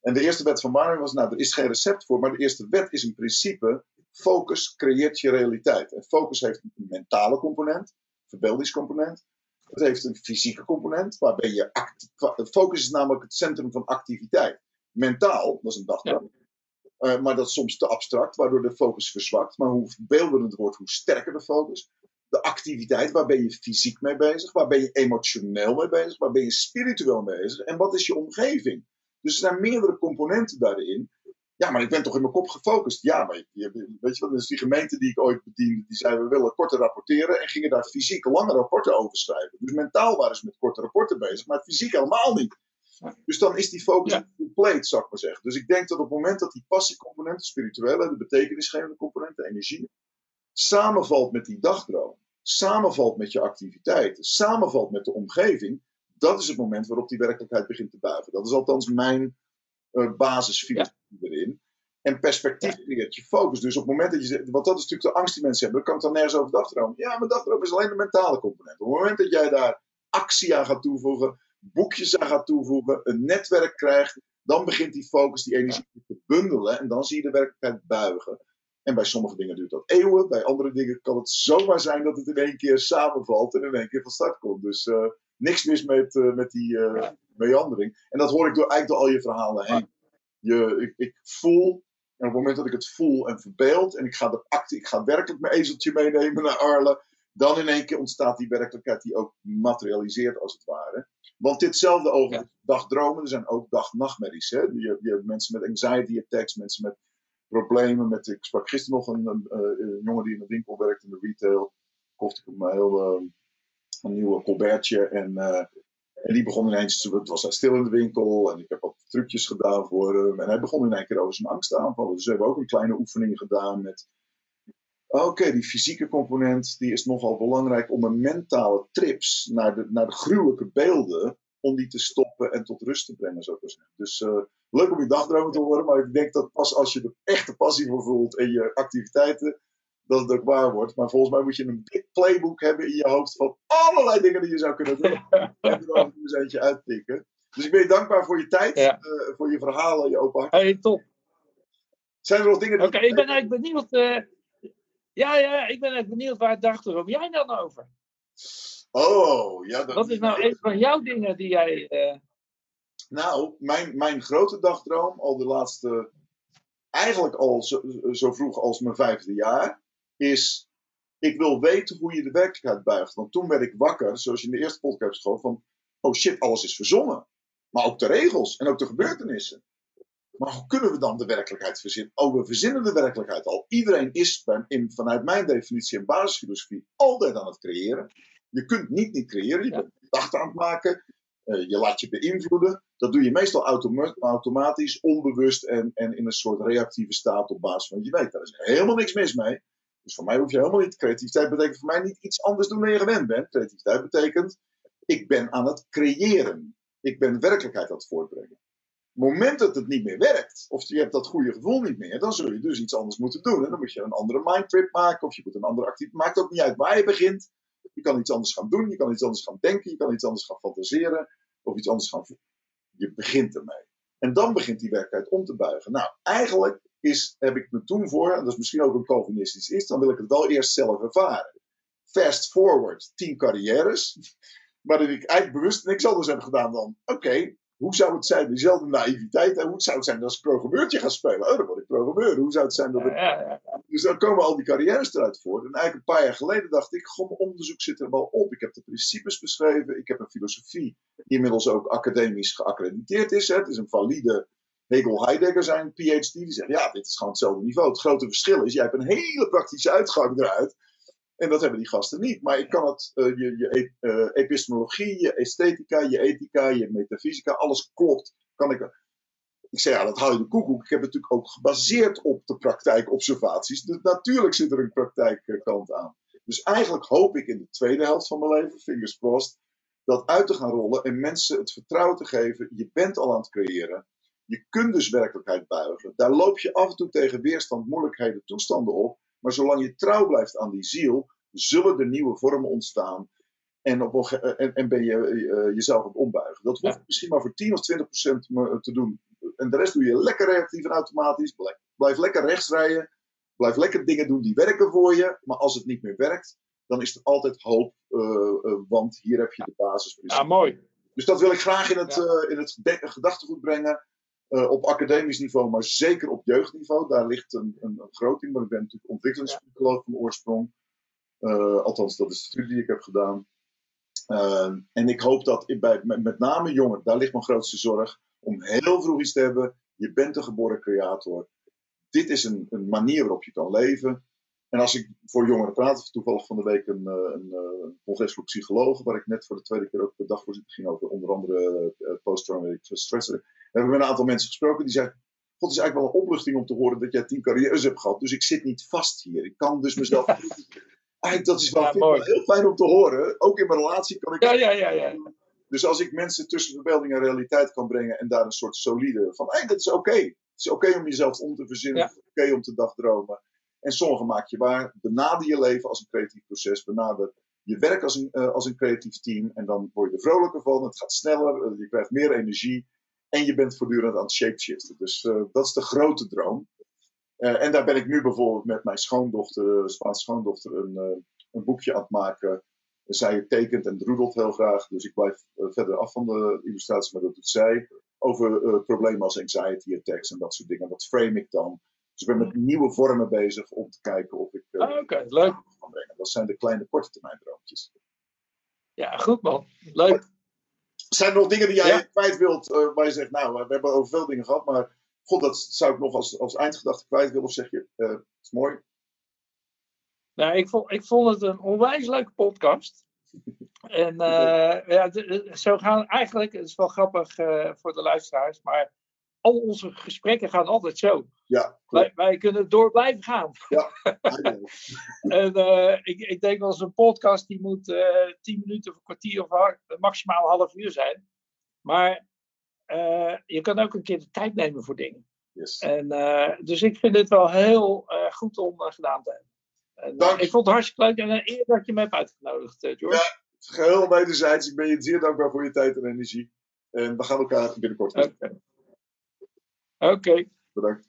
En de eerste wet van waarneming was, nou, er is geen recept voor, maar de eerste wet is in principe, focus creëert je realiteit. En focus heeft een mentale component, verbeeldingscomponent. Het heeft een fysieke component, waarbij je focus is namelijk het centrum van activiteit. Mentaal, dat is een dagdroom. Eh, maar dat is soms te abstract, waardoor de focus verzwakt. Maar hoe beelder het wordt, hoe sterker de focus. De activiteit, waar ben je fysiek mee bezig? Waar ben je emotioneel mee bezig? Waar ben je spiritueel mee bezig? En wat is je omgeving? Dus er zijn meerdere componenten daarin. Ja, maar ik ben toch in mijn kop gefocust. Ja, maar je, weet je wat, dus die gemeente die ik ooit bediende, die zei we willen korte rapporteren en gingen daar fysiek lange rapporten over schrijven. Dus mentaal waren ze met korte rapporten bezig, maar fysiek helemaal niet. Dus dan is die focus Ja. compleet, zou ik maar zeggen. Dus ik denk dat op het moment dat die passiecomponent, de spirituele, de betekenisgevende component, de energie, samenvalt met die dagdroom, samenvalt met je activiteiten, samenvalt met de omgeving, dat is het moment waarop die werkelijkheid begint te buigen. Dat is althans mijn eh, basisfilosofie erin. En perspectief creëert je focus. Dus op het moment dat je zegt, want dat is natuurlijk de angst die mensen hebben, dan kan ik dan nergens over dagdromen. Ja, maar dagdroom is alleen de mentale component. Op het moment dat jij daar actie aan gaat toevoegen, boekjes aan gaat toevoegen, een netwerk krijgt, dan begint die focus, die energie te bundelen en dan zie je de werkelijkheid buigen. En bij sommige dingen duurt dat eeuwen. Bij andere dingen kan het zomaar zijn dat het in één keer samenvalt en in één keer van start komt. Dus uh, niks mis met, uh, met die uh, meandering. En dat hoor ik door, eigenlijk door al je verhalen heen. Je, ik, ik voel, en op het moment dat ik het voel en verbeeld, en ik ga, de acte, ik ga werkelijk mijn ezeltje meenemen naar Arlen, dan in één keer ontstaat die werkelijkheid die ook materialiseert als het ware. Want ditzelfde over ja. dagdromen, er zijn ook dag-nachtmerries. Je, je hebt mensen met anxiety attacks, mensen met problemen met. Ik sprak gisteren nog een, een, een jongen die in de winkel werkt in de retail. Kocht ik hem een heel uh, een nieuwe colbertje. En, uh, en die begon ineens. Het was hij stil in de winkel. En ik heb wat trucjes gedaan voor hem. En hij begon in één keer over zijn angst te aanvallen. Dus we hebben ook een kleine oefening gedaan met. Oké, die fysieke component die is nogal belangrijk om een mentale trips naar de, naar de gruwelijke beelden om die te stoppen en tot rust te brengen, ik maar zeggen. Dus uh, leuk om je dagdromen te horen, maar ik denk dat pas als je er echte passie voor voelt en je activiteiten, dat het ook waar wordt. Maar volgens mij moet je een dik playbook hebben in je hoofd van allerlei dingen die je zou kunnen doen. <laughs> en er eens eentje uitpikken. Dus ik ben je dankbaar voor je tijd, ja. uh, voor je verhalen, je open. Hey, top. Zijn er nog dingen... Oké, okay, ik ben eigenlijk benieuwd... Uh... Ja, ja, ik ben eigenlijk benieuwd waar dagdroom jij dan over? Oh, ja. Dat, Wat is nou een van jouw dingen die jij. Uh... Nou, mijn, mijn grote dagdroom, al de laatste. Eigenlijk al zo, zo, vroeg als mijn vijfde jaar, is. Ik wil weten hoe je de werkelijkheid buigt. Want toen werd ik wakker, zoals je in de eerste podcast gewoon van. Oh shit, alles is verzonnen. Maar ook de regels en ook de gebeurtenissen. Maar hoe kunnen we dan de werkelijkheid verzinnen? Oh, we verzinnen de werkelijkheid al. Iedereen is in, vanuit mijn definitie en basisfilosofie altijd aan het creëren. Je kunt niet niet creëren, je bent gedachten aan het maken, uh, je laat je beïnvloeden. Dat doe je meestal automa automatisch, onbewust en, en in een soort reactieve staat op basis van je weet. Daar is helemaal niks mis mee. Dus voor mij hoef je helemaal niet. Creativiteit betekent voor mij niet iets anders doen dan je gewend bent. Creativiteit betekent, ik ben aan het creëren. Ik ben werkelijkheid aan het voortbrengen. Het moment dat het niet meer werkt, of je hebt dat goede gevoel niet meer, dan zul je dus iets anders moeten doen. En dan moet je een andere mindtrip maken, of je moet een andere activiteit. Maakt ook niet uit waar je begint. Je kan iets anders gaan doen, je kan iets anders gaan denken, je kan iets anders gaan fantaseren of iets anders gaan voelen. Je begint ermee. En dan begint die werkelijkheid om te buigen. Nou, eigenlijk is, heb ik me toen voor, en dat is misschien ook een Calvinistisch iets, dan wil ik het wel eerst zelf ervaren. Fast forward, tien carrières, waarin ik eigenlijk bewust niks anders heb gedaan dan, oké, okay, hoe zou het zijn, dezelfde naïviteit, en hoe zou het zijn als ik programmeurtje ga spelen? Oh, dan word ik programmeur. Hoe zou het zijn dat ik... Ja, ja, ja. Dus dan komen al die carrières eruit voort. En eigenlijk een paar jaar geleden dacht ik, goh, mijn onderzoek zit er wel op. Ik heb de principes beschreven, ik heb een filosofie die inmiddels ook academisch geaccrediteerd is. Hè. Het is een valide Hegel-Heidegger zijn PhD. Die zegt, ja, dit is gewoon hetzelfde niveau. Het grote verschil is, jij hebt een hele praktische uitgang eruit. En dat hebben die gasten niet. Maar ik kan het, uh, je, je uh, epistemologie, je esthetica, je ethica, je metafysica, alles klopt. Kan ik, ik zeg ja, dat hou je de koekoek. Ik heb het natuurlijk ook gebaseerd op de praktijkobservaties. Dus natuurlijk zit er een praktijkkant aan. Dus eigenlijk hoop ik in de tweede helft van mijn leven, fingers crossed, dat uit te gaan rollen en mensen het vertrouwen te geven. Je bent al aan het creëren. Je kunt dus werkelijkheid buigen. Daar loop je af en toe tegen weerstand, moeilijkheden, toestanden op. Maar zolang je trouw blijft aan die ziel, zullen er nieuwe vormen ontstaan. En, op, en, en ben je uh, jezelf aan het ombuigen. Dat hoeft ja. misschien maar voor 10 of 20 procent te doen. En de rest doe je lekker reactief en automatisch. Blijf, blijf lekker rechts rijden. Blijf lekker dingen doen die werken voor je. Maar als het niet meer werkt, dan is er altijd hoop. Uh, uh, want hier heb je de basis. Ja, mooi. Dus dat wil ik graag in het, ja. in het gedachtegoed brengen. Uh, op academisch niveau, maar zeker op jeugdniveau. Daar ligt een, een, een want ik ben natuurlijk ontwikkelingspsycholoog van oorsprong. Uh, althans, dat is de studie die ik heb gedaan. Uh, en ik hoop dat ik bij, met, met name jongeren, daar ligt mijn grootste zorg, om heel vroeg iets te hebben. Je bent een geboren creator. Dit is een, een manier waarop je kan leven. En als ik voor jongeren praat, toevallig van de week een, een, een congres voor psychologen, waar ik net voor de tweede keer ook de dagvoorzitter ging over onder andere uh, post-traumatic stress. We hebben met een aantal mensen gesproken die zeiden, God, het is eigenlijk wel een opluchting om te horen dat jij tien carrières hebt gehad. Dus ik zit niet vast hier. Ik kan dus mezelf... <laughs> Eigenlijk, dat is wel, ja, wel heel fijn om te horen. Ook in mijn relatie kan ik... Ja, ja, ja, ja. Dus als ik mensen tussen verbeelding en realiteit kan brengen en daar een soort solide van, hey, dat is oké. Okay. Het is oké okay om jezelf om te verzinnen. Het is oké okay om te dagdromen. En sommige maak je waar. Benader je leven als een creatief proces. Benader je werk als een, uh, als een creatief team. En dan word je er vrolijker van. Het gaat sneller. Uh, je krijgt meer energie. En je bent voortdurend aan het shapeshiften. Dus uh, dat is de grote droom. Eh, en daar ben ik nu bijvoorbeeld met mijn schoondochter, Spaanse schoondochter, een, een boekje aan het maken. Zij tekent en droedelt heel graag, dus ik blijf verder af van de illustratie, maar dat doet zij. Over problemen als anxiety attacks en dat soort dingen. Dat frame ik dan. Dus ik ben met nieuwe vormen bezig om te kijken of ik. Uh, Oké, leuk. Kan brengen. Dat zijn de kleine korte termijn droompjes. Ja, goed man. Leuk. Zijn er nog dingen die jij ja? kwijt wilt, uh, waar je zegt, nou, we hebben over veel dingen gehad, maar god, dat zou ik nog als, als eindgedachte kwijt willen, of zeg je, uh, het is mooi? Nou, ik vond, ik vond het een onwijs leuke podcast. <laughs> En uh, ja, zo gaan eigenlijk, het is wel grappig voor de luisteraars, maar al onze gesprekken gaan altijd zo. Ja, wij, wij, kunnen door blijven gaan. Ja, <laughs> en uh, ik, ik denk wel eens een podcast die moet uh, tien minuten of een kwartier of maximaal een half uur zijn. Maar uh, je kan ook een keer de tijd nemen voor dingen. Yes. En, dus ik vind het wel heel goed om gedaan te hebben. En, ik vond het hartstikke leuk en een eer dat je me hebt uitgenodigd, George. Ja, geheel wederzijds. Ik ben je zeer dankbaar voor je tijd en energie. En we gaan elkaar binnenkort. Okay. Oké. Okay. Bedankt.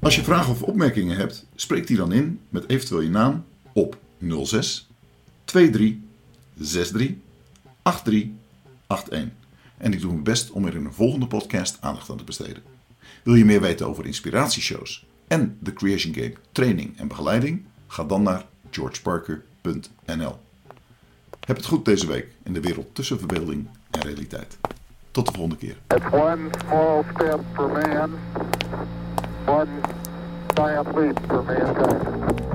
Als je vragen of opmerkingen hebt, spreek die dan in met eventueel je naam op 06 23 63 83 81. En ik doe mijn best om er in een volgende podcast aandacht aan te besteden. Wil je meer weten over inspiratieshows en de Creation Game training en begeleiding? Ga dan naar georgeparker.nl. Heb het goed deze week in de wereld tussen verbeelding en realiteit. Tot de volgende keer. One small step for man, one giant leap for mankind.